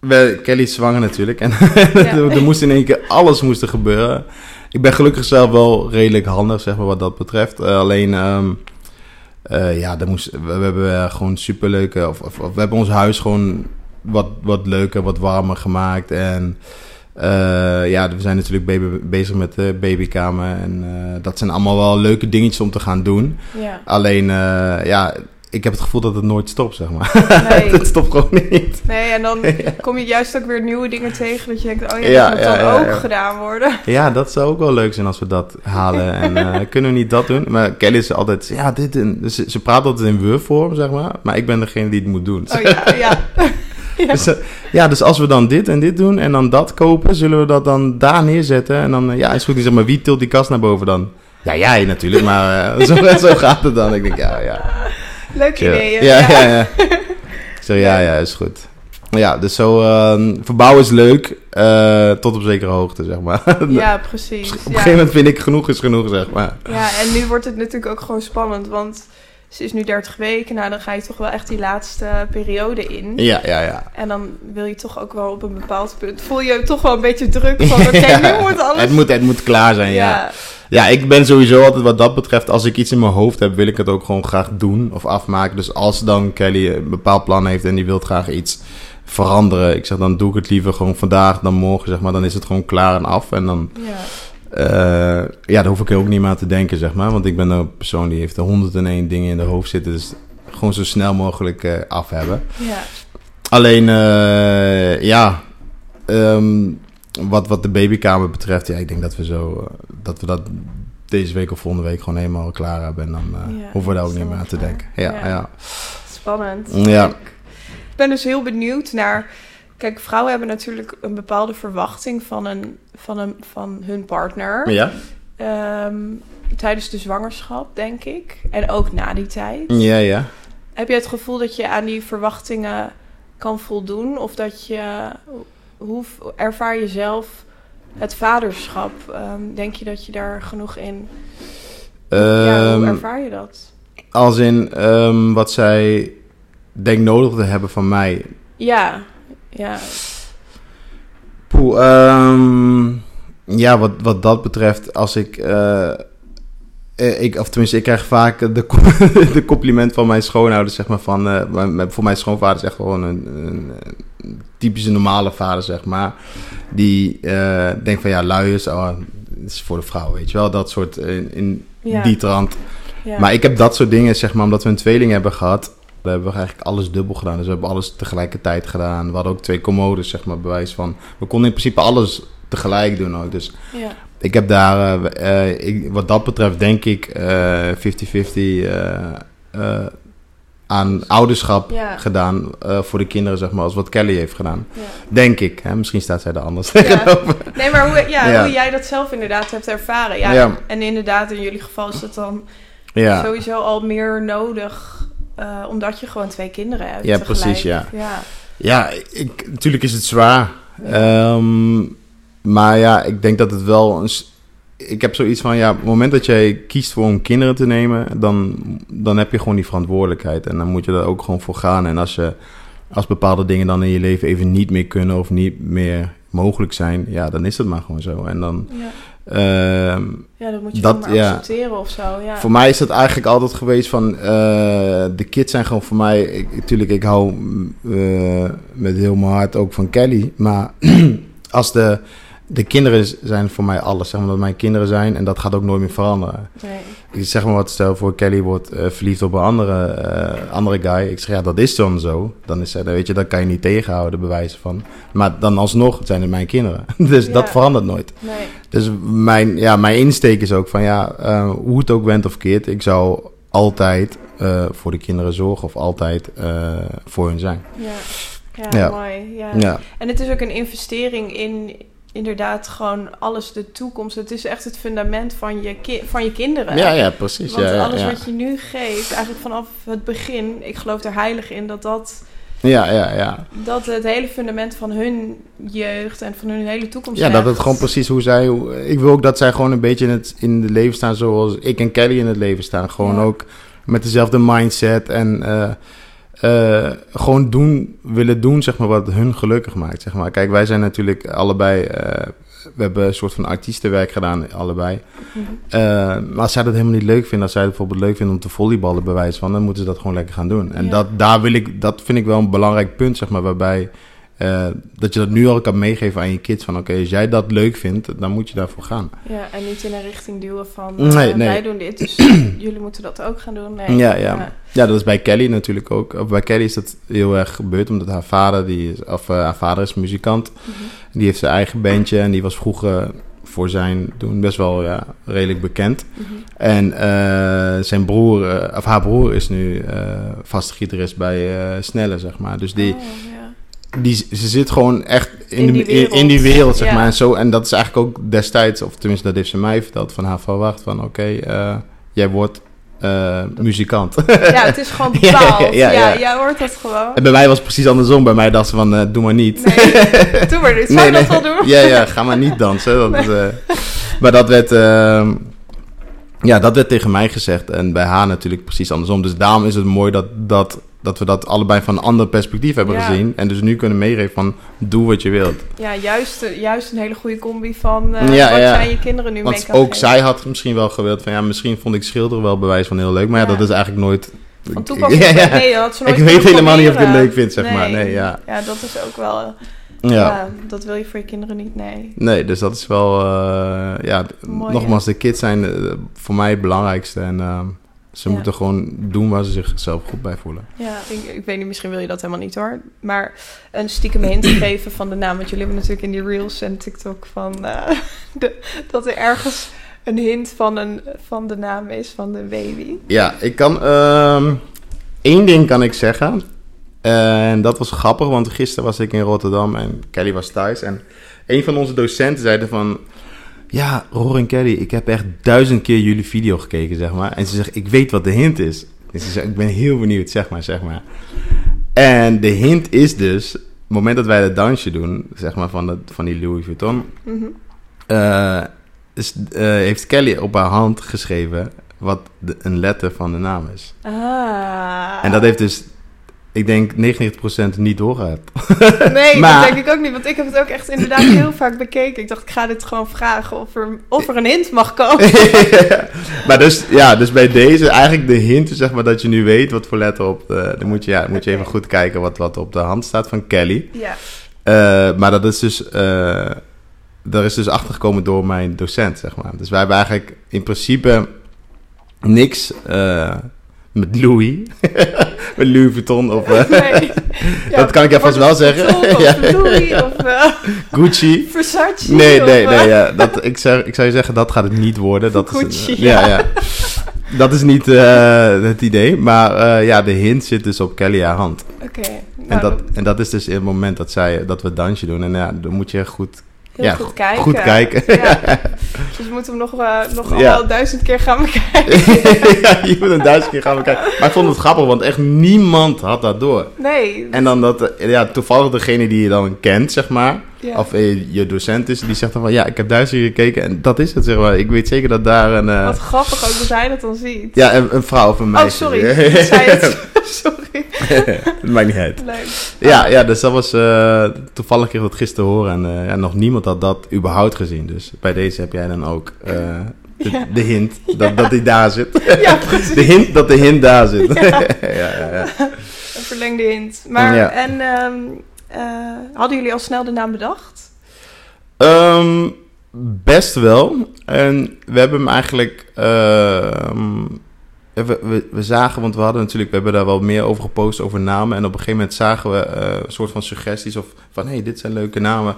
we, Kelly is zwanger natuurlijk. En (laughs) er, moest in één keer, alles moest er gebeuren. Ik ben gelukkig zelf wel redelijk handig, zeg maar, wat dat betreft. Eh, alleen, ehm, eh, ja, moest, we, we hebben eh, gewoon superleuke... Of, of, of we hebben ons huis gewoon wat, wat leuker, wat warmer gemaakt. En eh, ja, we zijn natuurlijk baby, bezig met de babykamer. En dat zijn allemaal wel leuke dingetjes om te gaan doen. Ja. Alleen, ja, ik heb het gevoel dat het nooit stopt, zeg maar. Nee. (laughs) het stopt gewoon niet. Nee, en dan (laughs) kom je juist ook weer nieuwe dingen tegen dat je denkt, oh ja, Ja, dat moet ja, dan ja, ook gedaan worden. Ja, dat zou ook wel leuk zijn als we dat halen. En eh, (laughs) kunnen we niet dat doen? Maar Kelly is altijd, ja, dit en... Dus ze, ze praat altijd in Word-vorm, zeg maar. Maar ik ben degene die het moet doen. Oh ja, ja. ja. Dus, eh, ja, dus als we dan dit en dit doen en dan dat kopen, zullen we dat dan daar neerzetten. En dan, eh, ja, is goed. Ik zeg maar, wie tilt die kast naar boven dan? Ja, jij natuurlijk, maar zo, zo gaat het dan. Ik denk, ja, ja. Leuk Ja, ideeën. ja, ja. ja. Ik zeg, ja, ja, is goed. Ja, dus zo, ehm, verbouwen is leuk, eh, tot op zekere hoogte, zeg maar. (laughs) Ja, precies. Op een gegeven moment vind ik genoeg is genoeg, zeg maar. Ja, en nu wordt het natuurlijk ook gewoon spannend, want ze is nu 30 weken. Nou, dan ga je toch wel echt die laatste periode in. Ja, ja, ja. En dan wil je toch ook wel op een bepaald punt... voel je toch wel een beetje druk van... (laughs) oké, nu moet alles... Het moet, het moet klaar zijn, ja. ja. ik ben sowieso altijd wat dat betreft... als ik iets in mijn hoofd heb, wil ik het ook gewoon graag doen of afmaken. Dus als dan Kelly een bepaald plan heeft en die wil graag iets veranderen... ik zeg, dan doe ik het liever gewoon vandaag dan morgen, zeg maar. Dan is het gewoon klaar en af en dan... Ja. Uh, ja, daar hoef ik ook niet meer aan te denken, zeg maar. Want ik ben een persoon die heeft er 101 dingen in de hoofd zitten. Dus gewoon zo snel mogelijk uh, af hebben. Ja. Alleen, uh, ja, um, wat, wat de babykamer betreft, ja, ik denk dat we zo, dat we dat deze week of volgende week gewoon helemaal klaar hebben. En dan ja, hoeven we daar ook niet meer aan te denken. Ja, ja. ja. Spannend. Ja. Ik ben dus heel benieuwd naar Kijk, vrouwen hebben natuurlijk een bepaalde verwachting van, een, van, een, van hun partner. Ja. Um, tijdens de zwangerschap, denk ik. En ook na die tijd. Ja, ja. Heb je het gevoel dat je aan die verwachtingen kan voldoen? Of dat je... Hoe ervaar je zelf het vaderschap? Um, denk je dat je daar genoeg in... Um, ja, hoe ervaar je dat? Als in wat zij denkt nodig te hebben van mij. Ja, ja. Poeh, um, ja, wat, wat dat betreft, als ik, uh, ik... Of tenminste, ik krijg vaak de, (laughs) de compliment van mijn schoonouders, zeg maar, van... Uh, voor mijn schoonvader is echt gewoon een, een, typische normale vader, zeg maar. Die uh, denkt van, ja, luiers, oh, is voor de vrouw, weet je wel. Dat soort, in, in ja. die trant. Ja. Maar ik heb dat soort dingen, zeg maar, omdat we een tweeling hebben gehad... We hebben eigenlijk alles dubbel gedaan. Dus we hebben alles tegelijkertijd gedaan. We hadden ook twee commodes, zeg maar, bewijs van. We konden in principe alles tegelijk doen ook. Dus ja. ik heb daar, uh, uh, ik, wat dat betreft, denk ik, 50-50 uh, aan ouderschap ja. gedaan voor de kinderen, zeg maar, als wat Kelly heeft gedaan. Ja. Denk ik. Hè? Misschien staat zij er anders (laughs) Ja. tegenover. Nee, maar hoe, ja, hoe jij dat zelf inderdaad hebt ervaren. Ja, Ja. En inderdaad, in jullie geval is het dan Ja. sowieso al meer nodig... eh, omdat je gewoon twee kinderen hebt. Ja, tegelijk. precies, ja. ja. Ja, ik, natuurlijk is het zwaar. Ehm, maar ja, ik denk dat het wel... Een, ik heb zoiets van, ja, op het moment dat jij kiest voor om kinderen te nemen... Dan, dan heb je gewoon die verantwoordelijkheid. En dan moet je er ook gewoon voor gaan. En als, je, als bepaalde dingen dan in je leven even niet meer kunnen... of niet meer mogelijk zijn... ja, dan is het maar gewoon zo. En dan... Ja. Ehm, ja, dat moet je Dat- maar ja. accepteren of zo. Ja. voor mij is het eigenlijk altijd geweest van... eh, de kids zijn gewoon voor mij... Ik, natuurlijk, ik hou mm, eh, met heel mijn hart ook van Kelly. Maar (clears throat) als de, de kinderen zijn voor mij alles. Zeg maar dat mijn kinderen zijn. En dat gaat ook nooit meer veranderen. Nee. Ik zeg maar wat, stel voor Kelly wordt eh, verliefd op een andere, eh, andere guy. Ik zeg, ja, dat is dan zo. Dan is, eh, dan weet je, dat kan je niet tegenhouden, bewijzen van. Maar dan alsnog zijn het mijn kinderen. (laughs) dus Ja. dat verandert nooit. Nee. Dus mijn, ja, mijn insteek is ook van ja, eh, hoe het ook went of keert, ik zou altijd eh, voor de kinderen zorgen of altijd eh, voor hun zijn. Ja. Ja, Ja. mooi. Ja. Ja, En het is ook een investering in inderdaad gewoon alles de toekomst. Het is echt het fundament van je, ki- van je kinderen. ja, ja precies. Want ja, alles ja. wat je nu geeft, eigenlijk vanaf het begin, ik geloof er heilig in dat dat, ja, ja, ja. dat het hele fundament van hun jeugd en van hun hele toekomst ja, dat het gewoon precies hoe zij... hoe- ik wil ook dat zij gewoon een beetje in het, in het leven staan zoals ik en Kelly in het leven staan. Gewoon Ja. ook met dezelfde mindset en eh, eh, gewoon doen, willen doen zeg maar, wat hun gelukkig maakt. Zeg maar. Kijk, wij zijn natuurlijk allebei... eh, we hebben een soort van artiestenwerk gedaan, allebei. Mhm. Eh, maar als zij dat helemaal niet leuk vinden, als zij het bijvoorbeeld leuk vinden om te volleyballen, bij wijze van, dan moeten ze dat gewoon lekker gaan doen. En Ja. dat, daar wil ik, dat vind ik wel een belangrijk punt, zeg maar, waarbij eh, dat je dat nu al kan meegeven aan je kids. Van oké, als jij dat leuk vindt, dan moet je daarvoor gaan. Ja, en niet in een richting duwen van Nee, eh, nee. wij doen dit, dus (clears throat) jullie moeten dat ook gaan doen. Nee. Ja, ja. Ja, dat is bij Kelly natuurlijk ook. Bij Kelly is dat heel erg gebeurd, omdat haar vader, die is, of, eh, haar vader is muzikant. Mhm. Die heeft zijn eigen bandje en die was vroeger voor zijn doen best wel ja, redelijk bekend. Mhm. En zijn broer, of haar broer is nu vaste gitarist bij Snelle, zeg maar. Dus die, Oh. Die, ze zit gewoon echt in, In die wereld. in die wereld, zeg Ja. maar. En, zo, en dat is eigenlijk ook destijds, of tenminste dat heeft ze mij verteld, van haar verwacht van oké, eh, jij wordt eh, muzikant. ja, het is (laughs) gewoon bepaald. ja, ja, ja. jij hoort dat gewoon. en bij mij was het precies andersom. Bij mij dacht ze van, eh, doe maar niet. Nee, (laughs) doe maar dit. Zou je dat wel doen? Ja, ja, ga maar niet dansen. Dat is, maar dat werd... ehm, ja, dat werd tegen mij gezegd. En bij haar natuurlijk precies andersom. Dus daarom is het mooi dat, dat, dat we dat allebei van een ander perspectief hebben Ja. gezien. En dus nu kunnen meegeven van, doe wat je wilt. Ja, juist, eh, juist een hele goede combi van eh, Ja, wat ja. zijn je kinderen nu mee Want kan ook geven. zij had misschien wel gewild van, ja, misschien vond ik schilderen wel bewijs van heel leuk. Maar ja, dat is eigenlijk nooit... Van toepassing. (laughs) Ja, ja. Nee, dat ze Ik nooit weet kunnen helemaal niet of ik het leuk vind, zeg maar. Nee, ja. Ja, dat is ook wel... Ja. ja. dat wil je voor je kinderen niet, nee. Nee, dus dat is wel... eh, ja, Mooi, nogmaals, de kids zijn voor mij het belangrijkste. En eh, ze Ja. moeten gewoon doen waar ze zichzelf goed bij voelen. Ja, ik, ik weet niet, misschien wil je dat helemaal niet hoor. Maar een stiekem hint geven van de naam. Want jullie hebben natuurlijk in die reels en TikTok van... eh, (laughs) de, dat er ergens een hint van, een, van de naam is van de baby. Ja, ik kan... ehm één ding kan ik zeggen. En dat was grappig, want gisteren was ik in Rotterdam en Kelly was thuis. En een van onze docenten zei er van... Ja, Roor en Kelly, ik heb echt duizend keer jullie video gekeken, zeg maar. En ze zegt, ik weet wat de hint is. En ze zegt, ik ben heel benieuwd, zeg maar, zeg maar. En de hint is dus... Het moment dat wij dat dansje doen, zeg maar, van, dat, van die Louis Vuitton... Mhm. eh, is, eh, heeft Kelly op haar hand geschreven wat de, een letter van de naam is. Ah. En dat heeft dus, ik denk, 99% niet doorgehad. (laughs) Nee, Maar- dat denk ik ook niet. Want ik heb het ook echt inderdaad (clears throat) heel vaak bekeken. Ik dacht, ik ga dit gewoon vragen of er, of er een hint mag komen. (laughs) maar dus, ja, dus bij deze, eigenlijk de hint zeg maar dat je nu weet wat voor letter op, de, dan moet je, ja, moet je even goed kijken wat, wat op de hand staat van Kelly. Ja. Eh, maar dat is dus, eh daar is dus achtergekomen door mijn docent, zeg maar. Dus wij hebben eigenlijk in principe niks eh, met Louis, (laughs) met Louis Vuitton of eh, (laughs) Nee. (laughs) Ja, Dat kan ik vast wel zeggen. Of Ja. Louis of eh, Gucci. Versace. Nee, of, nee, eh, nee. Ja, dat, ik, zou, ik zou je zeggen, dat gaat het niet worden. Dat is, Gucci, een- ja, ja. Dat is niet het idee. Maar ja, de hint zit dus op Kelly haar hand. Oké. En nou, dat, en dat is dus in het moment dat, zij, dat we het dansje doen. En ja, dan moet je goed, heel ja, goed go- kijken. goed kijken. Ja. (laughs) Dus we moeten hem nog, eh, nog Ja. al duizend keer gaan bekijken. (laughs) ja, je moet een duizend keer gaan bekijken. Maar ik vond het grappig, want echt niemand had dat door. Nee. En dan dat, eh, ja, toevallig degene die je dan kent, zeg maar. Of eh, je docent is, die zegt dan van ja, ik heb duizend gekeken en dat is het, zeg maar. Ik weet zeker dat daar een. eh, Wat grappig ook dat hij dat dan ziet. ja, een, een vrouw of een oh, meisje. sorry. (laughs) (laughs) Ik zei het. (laughs) sorry. dat maakt niet uit. Leuk. Ja, ja, dus dat was eh, toevallig kreeg ik dat gisteren horen en ja, nog niemand had dat überhaupt gezien. Dus bij deze heb jij dan ook de, Ja. de hint dat, dat hij daar zit. Ja, precies. De hint dat de hint daar zit. Ja. ja, ja, ja. Een verlengde hint. Maar, en ehm, eh, hadden jullie al snel de naam bedacht? Ehm, best wel. En we hebben hem eigenlijk. ehm, we, we, we zagen, want we hadden natuurlijk, we hebben daar wel meer over gepost over namen. En op een gegeven moment zagen we eh, een soort van suggesties of van hé, hey, dit zijn leuke namen.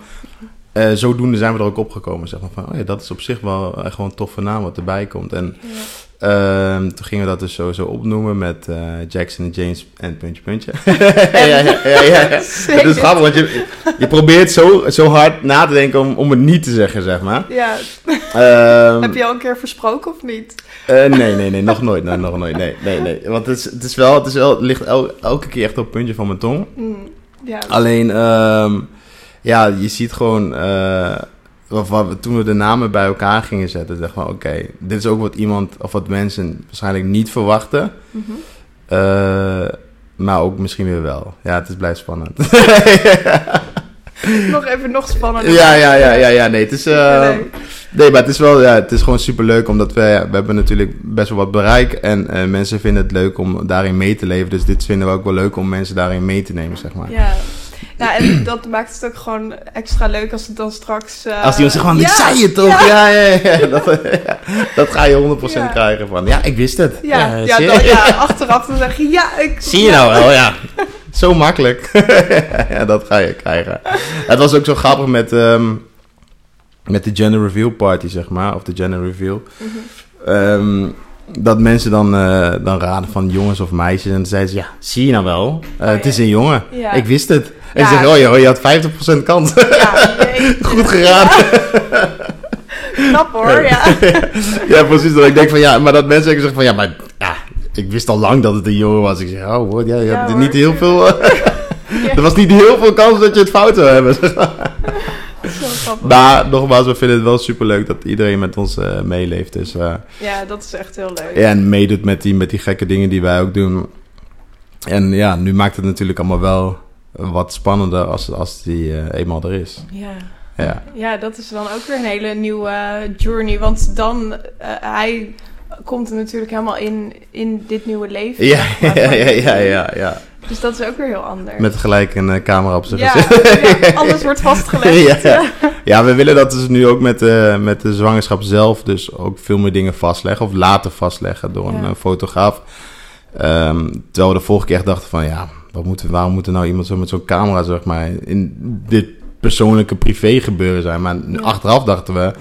Eh, zodoende zijn we er ook opgekomen. Zeg maar van, oh ja, dat is op zich wel echt gewoon een toffe naam wat erbij komt. En Ehm, toen gingen we dat dus sowieso opnoemen met eh, Jackson en James en puntje, puntje. (laughs) ja, ja, ja, ja, is grappig, want je, je probeert zo, zo hard na te denken om, om het niet te zeggen, zeg maar. Ja, Ehm, heb je al een keer versproken of niet? eh, nee, nee, nee, nog nooit. Nee, nog nooit. Nee, nee, nee. Want het is, het is wel, het is wel, het ligt el- elke keer echt op het puntje van mijn tong. Mm, ja, Alleen, ehm, ja, je ziet gewoon, eh, of wat toen we de namen bij elkaar gingen zetten, dacht van, oké, dit is ook wat iemand, of wat mensen waarschijnlijk niet verwachten. Mhm. Eh, maar ook misschien weer wel. Ja, het is blijft spannend. (laughs) nog even nog spannender. ja, ja, ja, ja, ja, nee, het is... eh, Nee. Nee, maar het is wel, ja, het is gewoon superleuk, omdat we, ja, we hebben natuurlijk best wel wat bereik en eh, mensen vinden het leuk om daarin mee te leven. Dus dit vinden we ook wel leuk om mensen daarin mee te nemen, zeg maar. Ja. Nou, en (clears throat) dat maakt het ook gewoon extra leuk als het dan straks... eh, Als die ons zegt van, ik zei het toch? Ja, ja, ja. Dat, (laughs) ja, dat ga je 100% Ja. krijgen van, ja, ik wist het. Ja, ja, zie, dan, ja, (laughs) achteraf dan zeg je, ja, ik... zie je nou wel, ja. (laughs) Zo makkelijk. ja, dat ga je krijgen. Het was ook zo grappig met, ehm, met de gender reveal party, zeg maar, of de gender reveal. Mhm. Ehm, dat mensen dan, eh, dan raden van jongens of meisjes. En dan zeiden ze, ja, zie je nou wel? Eh, Oh, het ja. is een jongen. Ja. Ik wist het. En Ja. oh, je, oh, je had 50% kans. Ja, jeetje. (laughs) Goed geraden. (laughs) Knap hoor, ja. (laughs) ja, precies. Dat ik denk van, ja, maar dat mensen zeggen van, ja, maar ja, ik wist al lang dat het een jongen was. Ik zeg, oh, hoor, ja, je hoor. niet heel veel... Er was niet heel veel kans dat je het fout zou hebben. Maar nogmaals, we vinden het wel superleuk dat iedereen met ons eh, meeleeft. Dus, eh, Ja, dat is echt heel leuk. en meedoet met die, met die gekke dingen die wij ook doen. En ja, nu maakt het natuurlijk allemaal wel wat spannender als, als die eh, eenmaal er is. Ja. Ja. ja, dat is dan ook weer een hele nieuwe journey. Want dan, eh, hij komt er natuurlijk helemaal in, in dit nieuwe leven. Ja, (laughs) ja, ja, ja, ja. Dus dat is ook weer heel anders. Met gelijk een eh, camera op zijn gezicht. (laughs) alles wordt vastgelegd. Ja. (laughs) Ja, we willen dat dus nu ook met, met de zwangerschap zelf dus ook veel meer dingen vastleggen of laten vastleggen door een fotograaf. Ehm, terwijl we de vorige keer echt dachten van ja, wat moeten, waarom moet er nou iemand zo met zo'n camera zeg maar in dit persoonlijke privé gebeuren zijn. Maar Ja. achteraf dachten we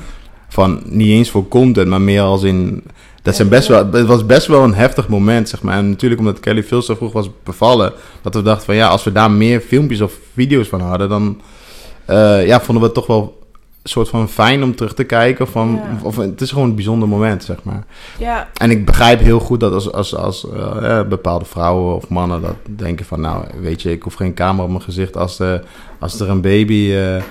van niet eens voor content, maar meer als in... Dat zijn best wel, het was best wel een heftig moment, zeg maar. En natuurlijk omdat Kelly veel zo vroeg was bevallen, dat we dachten van ja, als we daar meer filmpjes of video's van hadden, dan eh, ja, vonden we het toch wel soort van fijn om terug te kijken. Van, Ja. of, het is gewoon een bijzonder moment, zeg maar. ja, En ik begrijp heel goed dat als, als, als eh, bepaalde vrouwen of mannen dat denken van... nou, weet je, ik hoef geen camera op mijn gezicht als, als er een baby eh,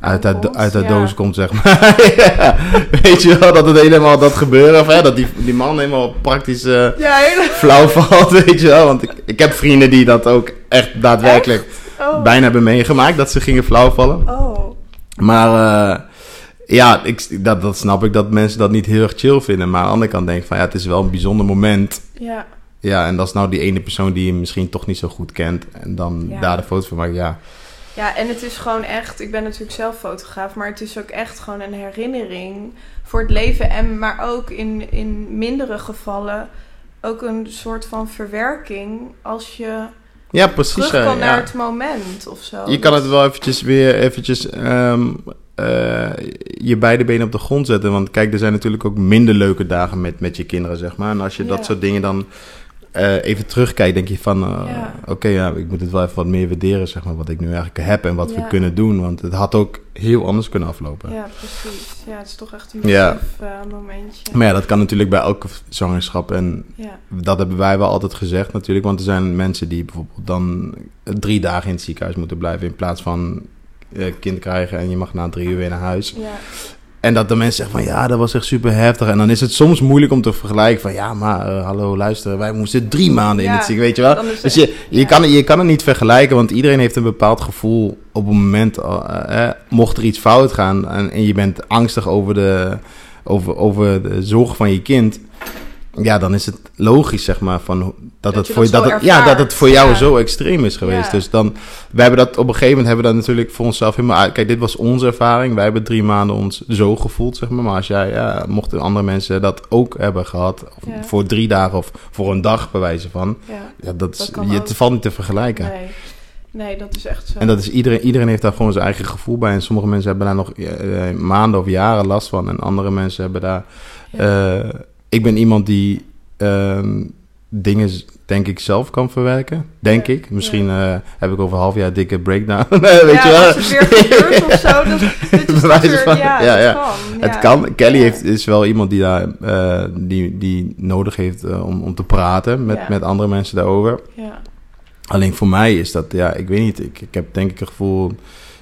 uit, Komt, uit de ja. doos komt, zeg maar. (laughs) Ja, Weet je wel, dat het helemaal dat gebeuren... of hè, dat die, die man helemaal praktisch eh, hele... flauw (laughs) valt, weet je wel. Want ik, ik heb vrienden die dat ook echt daadwerkelijk Oh. bijna hebben meegemaakt... dat ze gingen flauwvallen. Oh, Maar ja, ik, dat, dat snap ik dat mensen dat niet heel erg chill vinden. Maar aan de andere kant denk ik van ja, het is wel een bijzonder moment. ja. Ja, en dat is nou die ene persoon die je misschien toch niet zo goed kent. En dan Ja. daar de foto van maken, ja. Ja, en het is gewoon echt, ik ben natuurlijk zelf fotograaf, maar het is ook echt gewoon een herinnering voor het leven. En maar ook in, in mindere gevallen ook een soort van verwerking als je Ja, precies. terug kan ja. naar het moment of zo. Je kan het wel eventjes weer eventjes ehm, eh, je beide benen op de grond zetten. Want kijk, er zijn natuurlijk ook minder leuke dagen met, met je kinderen, zeg maar. En als je Ja. dat soort dingen dan eh, even terugkijkt, denk je van... eh, Ja. Oké, ja, ik moet het wel even wat meer waarderen, zeg maar. Wat ik nu eigenlijk heb en wat we kunnen doen. Want het had ook heel anders kunnen aflopen. Ja, precies. Ja, het is toch echt een Ja. massief momentje. Maar ja, dat kan natuurlijk bij elke zwangerschap. En dat hebben wij wel altijd gezegd natuurlijk. Want er zijn mensen die bijvoorbeeld dan drie dagen in het ziekenhuis moeten blijven... in plaats van kind krijgen en je mag na drie uur weer naar huis. ja, En dat de mensen zeggen van ja, dat was echt super heftig. En dan is het soms moeilijk om te vergelijken van ja, maar eh, hallo, luister, wij moesten drie maanden in het ziekenhuis, weet je wel. Dus je, je, ja. kan, je kan het niet vergelijken, want iedereen heeft een bepaald gevoel op het moment, eh, eh, mocht er iets fout gaan en, en je bent angstig over de, over, over de zorg van je kind. Ja, dan is het logisch, zeg maar, van dat, Dat het voor, dat dat het, ja, dat het voor jou ja. zo extreem is geweest. Ja. Dus dan, we hebben dat op een gegeven moment hebben we dat natuurlijk voor onszelf helemaal uit. Kijk, dit was onze ervaring. Wij hebben drie maanden ons zo gevoeld, zeg maar. Maar als jij, ja, mochten andere mensen dat ook hebben gehad, Ja. voor drie dagen of voor een dag, bij wijze van, ja. dat, is, je, het valt niet te vergelijken. Nee. nee, dat is echt zo. En dat is iedereen, iedereen heeft daar gewoon zijn eigen gevoel bij. En sommige mensen hebben daar nog eh, eh, maanden of jaren last van. En andere mensen hebben daar. Ja. Ik ben iemand die ehm, dingen, denk ik, zelf kan verwerken. Denk Ja, ik. Misschien eh, heb ik over een half jaar dikke breakdown. (laughs) weet ja, je wel? als het weer gebeurt of zo, is weer, van- ja, ja, kan. Het. Kelly heeft, is wel iemand die daar eh, die, die nodig heeft eh, om, om te praten met, met andere mensen daarover. Ja, Alleen voor mij is dat, ja, ik weet niet. Ik, ik heb denk ik het gevoel,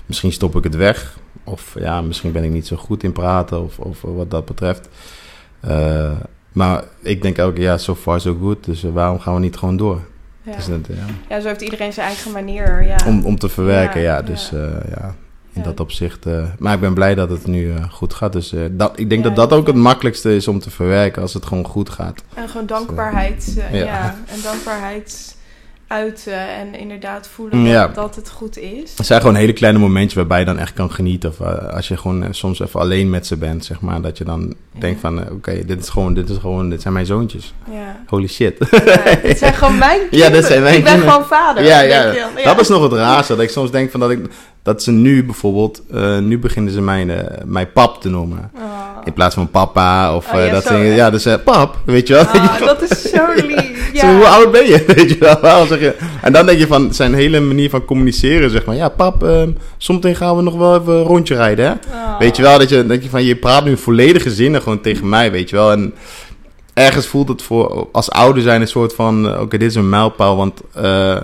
misschien stop ik het weg. Of ja, misschien ben ik niet zo goed in praten of, of wat dat betreft. Maar ik denk elke jaar, so far so good. Dus waarom gaan we niet gewoon door? ja. Dus dat, ja, ja, zo heeft iedereen zijn eigen manier. Ja. om, om te verwerken, ja. Ja, dus ja. eh, ja, in Ja. dat opzicht. eh, maar ik ben blij dat het nu eh, goed gaat. Dus dat, ik denk Ja, dat dat ook het ja. makkelijkste is om te verwerken als het gewoon goed gaat. En gewoon dankbaarheid. eh, Ja. ja. En dankbaarheid uiten. En inderdaad voelen Ja. dat, dat het goed is. Het zijn gewoon hele kleine momentjes waarbij je dan echt kan genieten. Of eh, als je gewoon eh, soms even alleen met ze bent, zeg maar. Dat je dan denkt van, eh, oké, dit is gewoon, dit is gewoon, dit zijn mijn zoontjes. Ja. Holy shit. Dit zijn gewoon mijn kinderen. (laughs) Ja, dit zijn mijn Ik ben gewoon vader. Ja, ja. dan. Dat is nog het raarste. Dat ik soms denk van dat ik, dat ze nu bijvoorbeeld, eh, nu beginnen ze mijn, eh, mijn pap te noemen. Oh. In plaats van papa of Oh, eh, ja, dat zo, soort dingen. Ja, dus pap, weet je wel. Ah, (laughs) dat is zo lief. Zo, hoe oud ben je? (laughs) Weet je wel? Waarom zeg je? En dan denk je van zijn hele manier van communiceren, zeg maar. Ja, pap, ehm zometeen gaan we nog wel even een rondje rijden, hè? Oh. Weet je wel, dat je, dat je van je praat nu volledige zinnen gewoon tegen mij, weet je wel. En ergens voelt het voor als ouder zijn een soort van... eh, Oké, dit is een mijlpaal, want eh, Ja.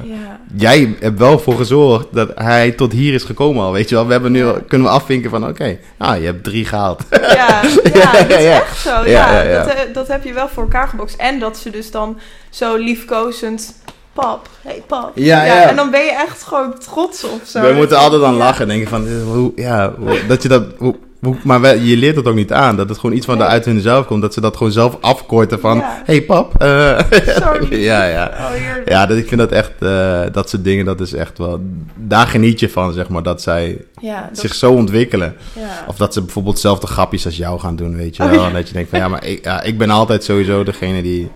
jij hebt wel voor gezorgd dat hij tot hier is gekomen al, weet je wel. We hebben nu, Ja. kunnen we afvinken van, oké, ah, je hebt drie gehaald. Ja, ja, (laughs) dat is ja. echt zo. Ja. Dat, eh, dat heb je wel voor elkaar gebokst. En dat ze dus dan zo liefkozend... Pap, hey pap. Ja, ja. En dan ben je echt gewoon trots op zo. We moeten altijd dan lachen en denken van, hoe, ja, hoe- dat je dat... Hoe- maar je leert het ook niet aan, dat het gewoon iets van Nee. uit hun zelf komt. Dat ze dat gewoon zelf afkorten van, Ja. hey pap. eh, lief. (laughs) ja, ja. Oh. Ja, dat, ik vind dat echt, eh, dat soort dingen, dat is echt wel... Daar geniet je van, zeg maar, dat zij Ja, dat- zich zo ontwikkelen. ja. Of dat ze bijvoorbeeld zelf de grapjes als jou gaan doen, weet je Oh, wel. dat je denkt van, ja, maar ik, ik ben altijd sowieso degene die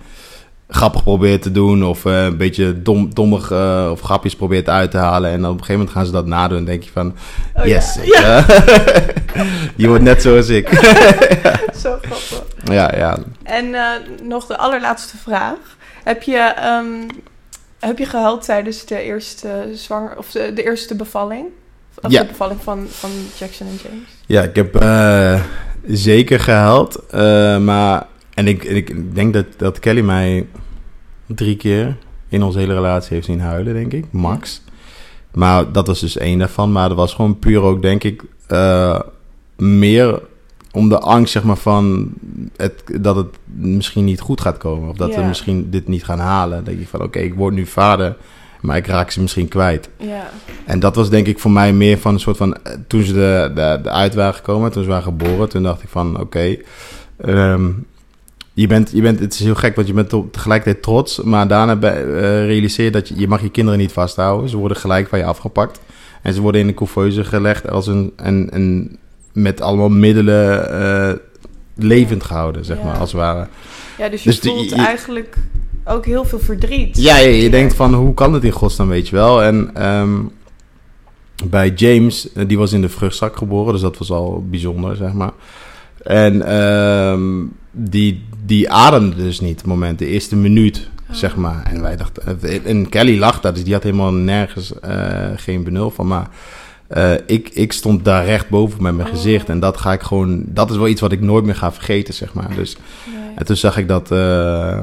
grappig probeert te doen. Of eh, een beetje dom, dommig eh, of grapjes probeert uit te halen. En dan op een gegeven moment gaan ze dat nadoen. En denk je van, Oh, yes. ja. ik, (laughs) je wordt net zoals ik. (laughs) Zo grappig. ja, ja. En eh, nog de allerlaatste vraag. Heb je, ehm, heb je gehuild tijdens de eerste zwanger of de, de eerste bevalling? Of Ja. de bevalling van, van Jackson en James? Ja, ik heb zeker gehuild. eh, maar, en ik, ik denk dat, dat Kelly mij drie keer in onze hele relatie heeft zien huilen, denk ik. Max. Maar dat was dus één daarvan. Maar dat was gewoon puur ook, denk ik, eh, meer om de angst, zeg maar, van het, dat het misschien niet goed gaat komen. Of dat we misschien dit niet gaan halen. Dan denk ik van, oké, ik word nu vader, maar ik raak ze misschien kwijt. Ja. En dat was denk ik voor mij meer van een soort van... eh, Toen ze de, de, de uit waren gekomen, toen ze waren geboren... toen dacht ik van, oké... ehm, je bent, je bent, het is heel gek, want je bent tegelijkertijd trots... maar daarna eh, realiseer je dat je... je mag je kinderen niet vasthouden. Ze worden gelijk van je afgepakt. En ze worden in de couveuse gelegd als een... en, en met allemaal middelen eh, levend gehouden, zeg Ja. maar, als het ware. ja, dus je Dus voelt je- eigenlijk ook heel veel verdriet. Ja, je, je denkt van hoe kan het in godsnaam, weet je wel. En ehm, bij James, eh, die was in de vruchtzak geboren, dus dat was al bijzonder, zeg maar. En ehm, die, die ademde dus niet, het moment, de eerste minuut, Oh. zeg maar. En wij dachten, en Kelly lag daar, dus die had helemaal nergens eh, geen benul van, maar... eh, ik, ik stond daar recht boven met mijn Oh. gezicht. En dat ga ik gewoon. Dat is wel iets wat ik nooit meer ga vergeten, zeg maar. Dus Nee. en toen zag ik dat eh,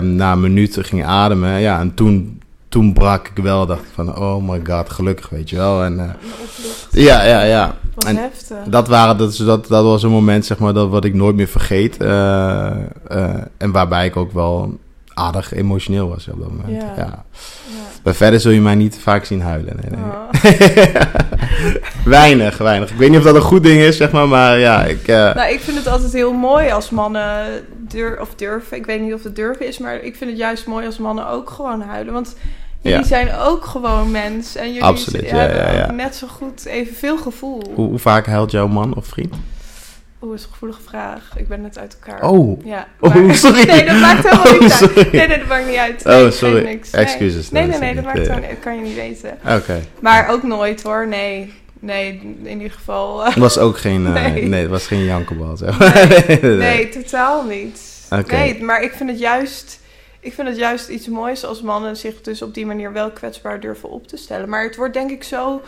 na een minuut ging ademen. Ja, en toen, toen brak ik wel. Dacht ik van, oh my god, gelukkig, weet je wel. En, ja, ja, ja. Wat En heftig. Dat, waren, dat, dat, dat was een moment, zeg maar, dat, wat ik nooit meer vergeet. eh, eh, en waarbij ik ook wel aardig emotioneel was op dat moment. Ja. Ja. Maar verder zul je mij niet vaak zien huilen. Nee, nee. Oh. (laughs) weinig, weinig. Ik weet niet of dat een goed ding is, zeg maar. Maar ja, ik... eh, Nou, ik vind het altijd heel mooi als mannen dur of durven. Ik weet niet of het durven is, maar ik vind het juist mooi als mannen ook gewoon huilen. Want jullie Ja. zijn ook gewoon mens. En jullie Absoluut, ja, hebben net zo goed evenveel gevoel. hoe, hoe vaak huilt jouw man of vriend? Oeh, is een gevoelige vraag. Ik ben net uit elkaar. Oh, Ja, Oh, (laughs) sorry. Nee, dat maakt helemaal Oh, niet uit. Nee, nee, dat maakt niet uit. Oh, Nee, sorry. niks. Nee. Excuses, Nee, nee, nee, dat maakt gewoon, kan je niet weten. oké. Maar ook nooit hoor, nee. Nee, in ieder geval. (laughs) eh, Het was ook geen, eh, Nee. nee. het was geen jankenbal, (laughs) nee. Nee, totaal niet. Oké. Nee, maar ik vind het juist... Ik vind het juist iets moois als mannen zich dus op die manier wel kwetsbaar durven op te stellen. Maar het wordt denk ik zo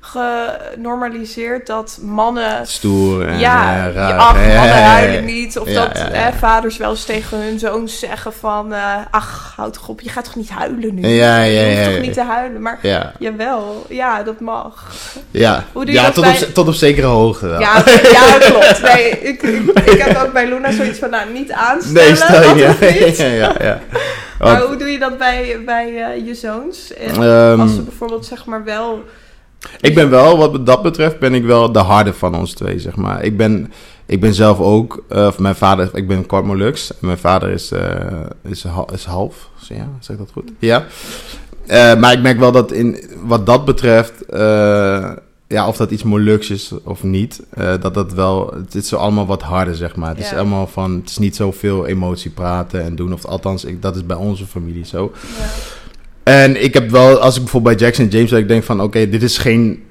genormaliseerd dat mannen... Stoer en ja, eh, raar. ach, Ja, ja, mannen ja, ja. huilen niet. Of Ja, dat ja, ja. hè, vaders wel eens tegen hun zoons zeggen van... eh, ach, houd toch op, je gaat toch niet huilen nu? Ja, ja, je hoeft ja, toch ja. niet te huilen? Maar Ja, jawel, ja, dat mag. ja. Hoe doe je ja dat tot, bij- op, tot op zekere hoogte wel. Ja, ja (laughs) klopt. Nee, ik, ik, ik heb ook bij Luna zoiets van, nou, niet aanstellen. nee, stel je. (laughs) Ja, ja, ja. Maar hoe doe je dat bij, bij eh, je zoons? En ehm, als ze bijvoorbeeld zeg maar wel... Ik ben wel, wat dat betreft, ben ik wel de harde van ons twee, zeg maar. Ik ben, ik ben zelf ook, eh, of mijn vader, ik ben kwart Molux. Mijn vader is, eh, is, is half, ja, zeg dat goed? Ja. Eh, maar ik merk wel dat in, wat dat betreft, ja, of dat iets Molux is of niet, dat dat wel, het is zo allemaal wat harder, zeg maar. Het is allemaal van, het is niet zoveel emotie praten en doen, of althans, ik, dat is bij onze familie zo. Ja, En ik heb wel, als ik bijvoorbeeld bij Jackson en James, dat ik denk van, oké, dit is geen...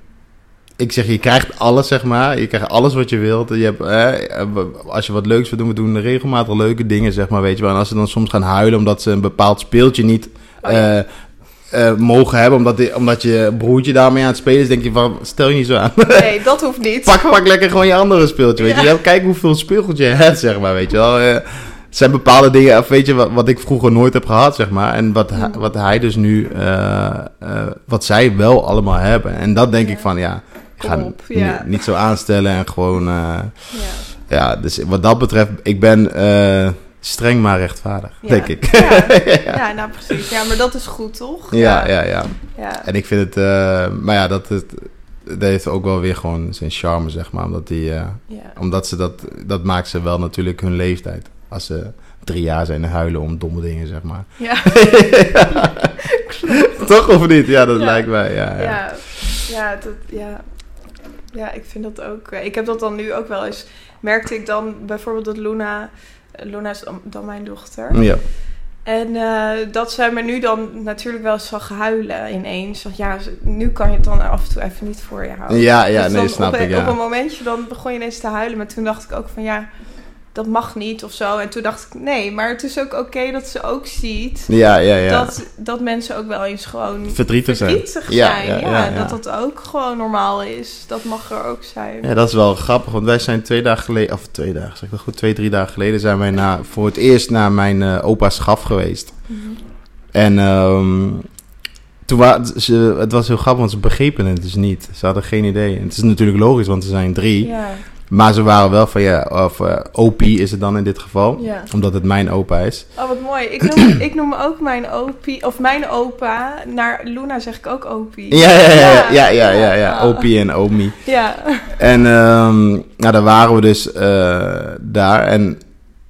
Ik zeg, je krijgt alles, zeg maar. Je krijgt alles wat je wilt. Je hebt, eh, als je wat leuks wil doen, we doen regelmatig leuke dingen, zeg maar, weet je wel. En als ze dan soms gaan huilen omdat ze een bepaald speeltje niet Oh, ja. eh, eh, mogen hebben, omdat, die- omdat je broertje daarmee aan het spelen is, denk je van, stel je niet zo aan. nee, (laughs) dat hoeft niet. pak, pak lekker gewoon je andere speeltje, weet je. Ja. Kijk hoeveel speelgoed je hebt, zeg maar, weet je wel. Eh, zijn bepaalde dingen, of weet je, wat, wat ik vroeger nooit heb gehad, zeg maar. En wat, hij, wat hij dus nu, eh, eh, wat zij wel allemaal hebben. En dat denk Ja. ik van, ja, Kom ga op, ja. niet zo aanstellen en gewoon, eh, Ja. ja, dus wat dat betreft, ik ben streng maar rechtvaardig, Ja. denk ik. Ja. (laughs) ja, nou precies. Ja, maar dat is goed, toch? ja, ja, ja. ja. En ik vind het, maar ja, dat, het, dat heeft ook wel weer gewoon zijn charme, zeg maar. Omdat, die, ja. omdat ze dat, dat maakt ze wel natuurlijk hun leeftijd. Als ze drie jaar zijn en huilen om domme dingen, zeg maar. (laughs) Ja. Toch of niet? Ja, dat Ja. lijkt mij, ja. ja. Ja, ja, dat, ja. ja, ik vind dat ook. eh, Ik heb dat dan nu ook wel eens. Merkte ik dan bijvoorbeeld dat Luna. eh, Luna is dan, mijn dochter. Ja. En eh, dat zij me nu dan natuurlijk wel eens zag huilen ineens. Want ja, nu kan je het dan af en toe even niet voor je houden. Ja, ja, Dus nee, snap op, ik, ja. Op een momentje dan begon je ineens te huilen. Maar toen dacht ik ook van ja, dat mag niet of zo. En toen dacht ik nee, maar het is ook oké dat ze ook ziet. Ja, ja, ja. Dat, dat mensen ook wel eens gewoon Verdrietig zijn. verdrietig zijn. ja, Ja, dat dat ook gewoon normaal is. Dat mag er ook zijn. Ja, dat is wel grappig, want wij zijn twee dagen geleden, of twee dagen, zeg ik dat goed, twee, drie dagen geleden zijn wij na, voor het eerst naar mijn eh, opa's graf geweest. Mhm. En ehm, toen wa- ze, het was heel grappig, want ze begrepen het dus niet. Ze hadden geen idee. En het is natuurlijk logisch, want ze zijn drie. Maar ze waren wel van, ja, of eh opie is het dan in dit geval. ja. Omdat het mijn opa is. Oh, wat mooi. Ik (clears throat) noem, ik noem ook mijn opie, of mijn opa. Naar Luna zeg ik ook opie. Ja, ja, ja, ja, ja, ja, ja, ja. Opie en omi. Ja. En ehm, nou, daar waren we dus eh, daar. En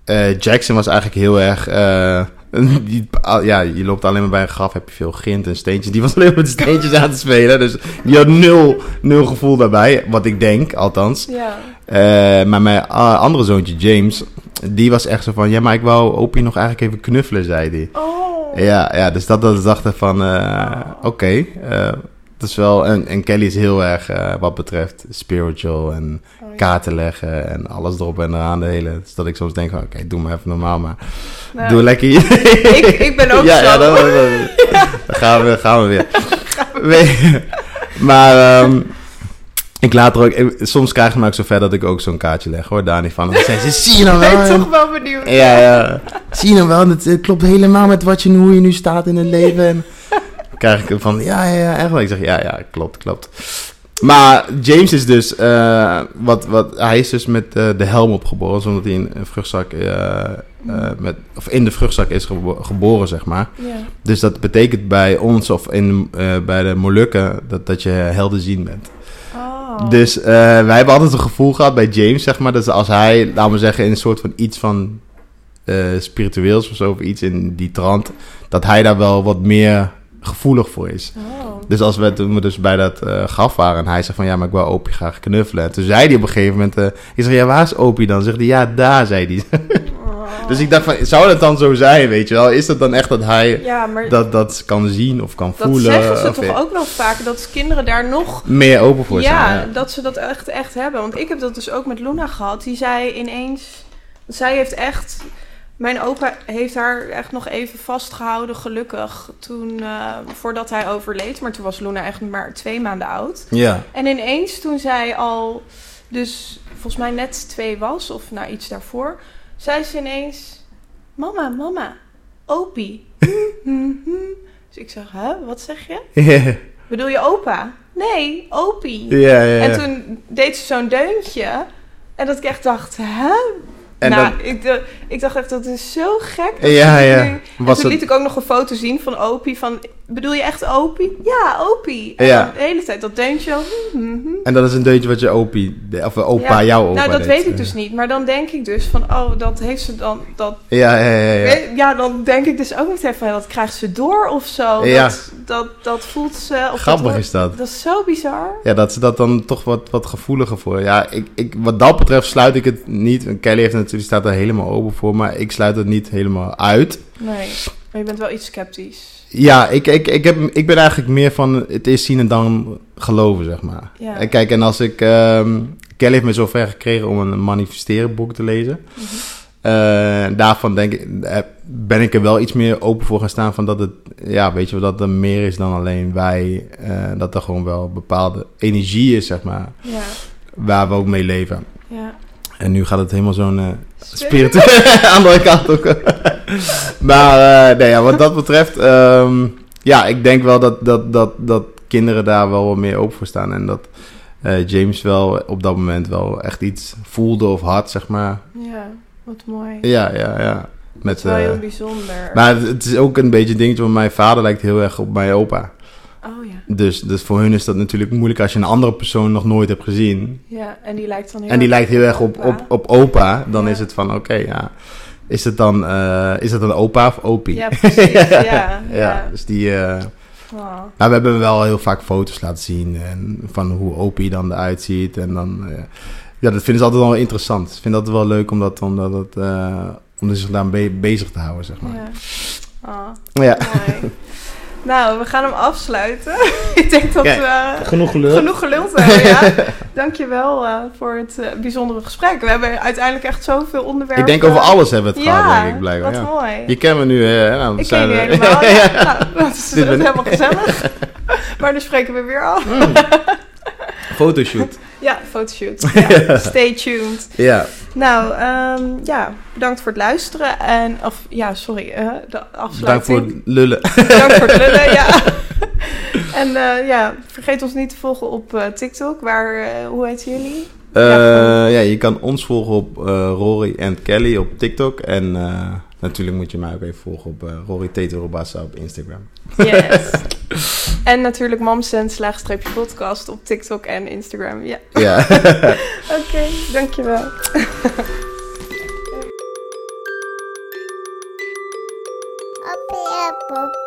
eh, Jackson was eigenlijk heel erg... (laughs) die, ja, je loopt alleen maar bij een graf, heb je veel grind en steentjes. Die was alleen maar met steentjes aan te spelen. Dus die had nul, nul gevoel daarbij. Wat ik denk, althans. Ja. Eh, maar mijn ah, andere zoontje, James... Die was echt zo van... Ja, maar ik wou Opie nog eigenlijk even knuffelen, zei hij. Oh. Ja, ja, dus dat, dat dacht ik van, eh, oké, eh, dat is wel, en, en Kelly is heel erg, eh, wat betreft spiritual en Oh, ja. kaarten leggen en alles erop en eraan, de hele, dus dat ik soms denk oké, doe maar even normaal, maar Nou, doe lekker hier. (laughs) ik, ik ben ook (laughs) ja, zo. ja, dan, dan- dan (laughs) gaan we, gaan we weer. Maar ehm, ik laat er ook, ik- soms krijg je me ook zo ver dat ik ook zo'n kaartje leg, hoor, daar niet van. Dan ze, zie je nou (laughs) ik wel? ben en- toch wel benieuwd. ja, ja. Zie je nou wel, het, het klopt helemaal met wat je, hoe je nu staat in het leven. En dan krijg ik van, ja, ja, ja, echt wel. Ik zeg, ja, ja, klopt, klopt. Maar James is dus, eh, wat, wat, hij is dus met eh, de helm opgeboren, zonder dat hij in een vruchtzak, eh, eh, met, of in de vruchtzak is gebo- geboren, zeg maar. Ja. Dus dat betekent bij ons of in, eh, bij de Molukken dat, dat je helderzien bent. Oh. Dus eh, wij hebben altijd een gevoel gehad bij James, zeg maar. Dat als hij, laten we zeggen, in een soort van iets van eh, spiritueels of zo, of iets in die trant, dat hij daar wel wat meer gevoelig voor is. Oh. Dus als we toen we dus bij dat eh graf waren en hij zegt van ja, maar ik wou Opie graag knuffelen. En toen zei hij op een gegeven moment, eh, ik zeg ja, waar is Opie dan? Zegt hij ja, daar, zei hij. Dus ik dacht van, zou dat dan zo zijn, weet je wel? Is dat dan echt dat hij Ja, dat, dat kan zien of kan dat voelen? zeggen ze toch ook wel vaak. Dat kinderen daar nog meer open voor zijn? ja, Ja, dat ze dat echt, echt hebben. Want ik heb dat dus ook met Luna gehad. Die zei ineens... Zij heeft echt... Mijn opa heeft haar echt nog even vastgehouden, gelukkig. Toen, eh, voordat hij overleed. Maar toen was Luna echt maar twee maanden oud. ja. En ineens toen zij al... Dus volgens mij net twee was. Of nou iets daarvoor. Zei ze ineens... Mama, mama. Opie. (laughs) dus ik zeg, hè? Wat zeg je? (laughs) Bedoel je opa? Nee, opie. En toen deed ze zo'n deuntje. En dat ik echt dacht, hè? En nou, dan- ik, d- ik dacht echt, dat is zo gek. dat Ja, ja. nu- En Was toen het- liet ik ook nog een foto zien van Opie. Van, bedoel je echt Opie? Ja, Opie. En Ja. de hele tijd dat deuntje. zo, hm, hm, hm. En dat is een deuntje wat je opie, of eh, opa, Ja. jouw opa Nou, dat deed. weet ik dus niet. Maar dan denk ik dus van, oh, dat heeft ze dan... Dat, Ja, ja, ja. ja. ja. dan denk ik dus ook meteen van, dat krijgt ze door of zo. Ja. Dat, dat, dat voelt ze... Of Grappig dat, is dat. Dat is zo bizar. Ja, dat ze dat dan toch wat, wat gevoeliger voor. Ja, ik, ik, wat dat betreft sluit ik het niet. En Kelly heeft natuurlijk, staat er helemaal open voor, maar ik sluit het niet helemaal uit. Nee, maar je bent wel iets sceptisch. Ja, ik, ik, ik, heb, ik ben eigenlijk meer van het is zien en dan geloven, zeg maar. Ja. En kijk, en als ik... ehm, Kelly heeft me zover gekregen om een manifesteren boek te lezen. Mhm. Eh, daarvan denk ik, eh, ben ik er wel iets meer open voor gaan staan van dat het, ja, weet je dat er meer is dan alleen wij. eh, dat er gewoon wel bepaalde energie is, zeg maar, Ja, waar we ook mee leven. ja. En nu gaat het helemaal zo'n eh spirituele (laughs) andere kant ook. (laughs) maar eh, nee, ja, wat dat betreft, ehm, ja, ik denk wel dat, dat, dat, dat kinderen daar wel wat meer open voor staan. En dat eh, James wel op dat moment wel echt iets voelde of had, zeg maar. Ja, wat mooi. Ja, ja, ja. Dat Met, is wel heel bijzonder. maar het- het is ook een beetje een dingetje, want mijn vader lijkt heel erg op mijn opa. Oh ja. Dus, dus voor hun is dat natuurlijk moeilijk als je een andere persoon nog nooit hebt gezien. Ja, en die lijkt dan heel En die erg lijkt heel erg op, opa. op, op opa. Dan Ja. is het van, oké, ja. Is het dan, eh, is het dan opa of opie? Ja, (laughs) precies. ja, ja. Ja, dus die... nou, we hebben wel heel vaak foto's laten zien en van hoe opie dan eruit ziet. En dan... eh, ja, dat vinden ze altijd wel interessant. Ik vind dat wel leuk om, dat, omdat het, om zich daar be- bezig te houden, zeg maar. Ja. Oh, Ja. mooi. (laughs) nou, we gaan hem afsluiten. (laughs) Ik denk dat Kijk, we Genoeg gelul. genoeg geluld hebben. Ja. (laughs) Dankjewel eh voor het eh, bijzondere gesprek. We hebben uiteindelijk echt zoveel onderwerpen. Ik denk over alles hebben we het ja, gehad, denk ik, blijkbaar. wat Ja. mooi. Je kent me nu, hè? Nou, we ik zijn ken je er- helemaal. (laughs) Ja, Ja. Nou, dat is helemaal gezellig. maar dan spreken we weer af. Mm. Fotoshoot. Ja, fotoshoot. (laughs) Ja, stay tuned. Ja. Nou, ehm, ja, bedankt voor het luisteren. En, of, ja, sorry, eh, de Bedankt afsluiting. voor het lullen. Bedankt voor het lullen, ja. (laughs) En eh, ja, vergeet ons niet te volgen op eh, TikTok. Waar, hoe heet jullie? Ja, ja, je kan ons volgen op Rory en Kelly op TikTok. En natuurlijk moet je mij ook even volgen op eh, Rory Teterobassa op Instagram. Yes. (laughs) en natuurlijk Mamsen slaagstreepje podcast op TikTok en Instagram. Ja, Ja. (laughs) oké, dankjewel. Ziens.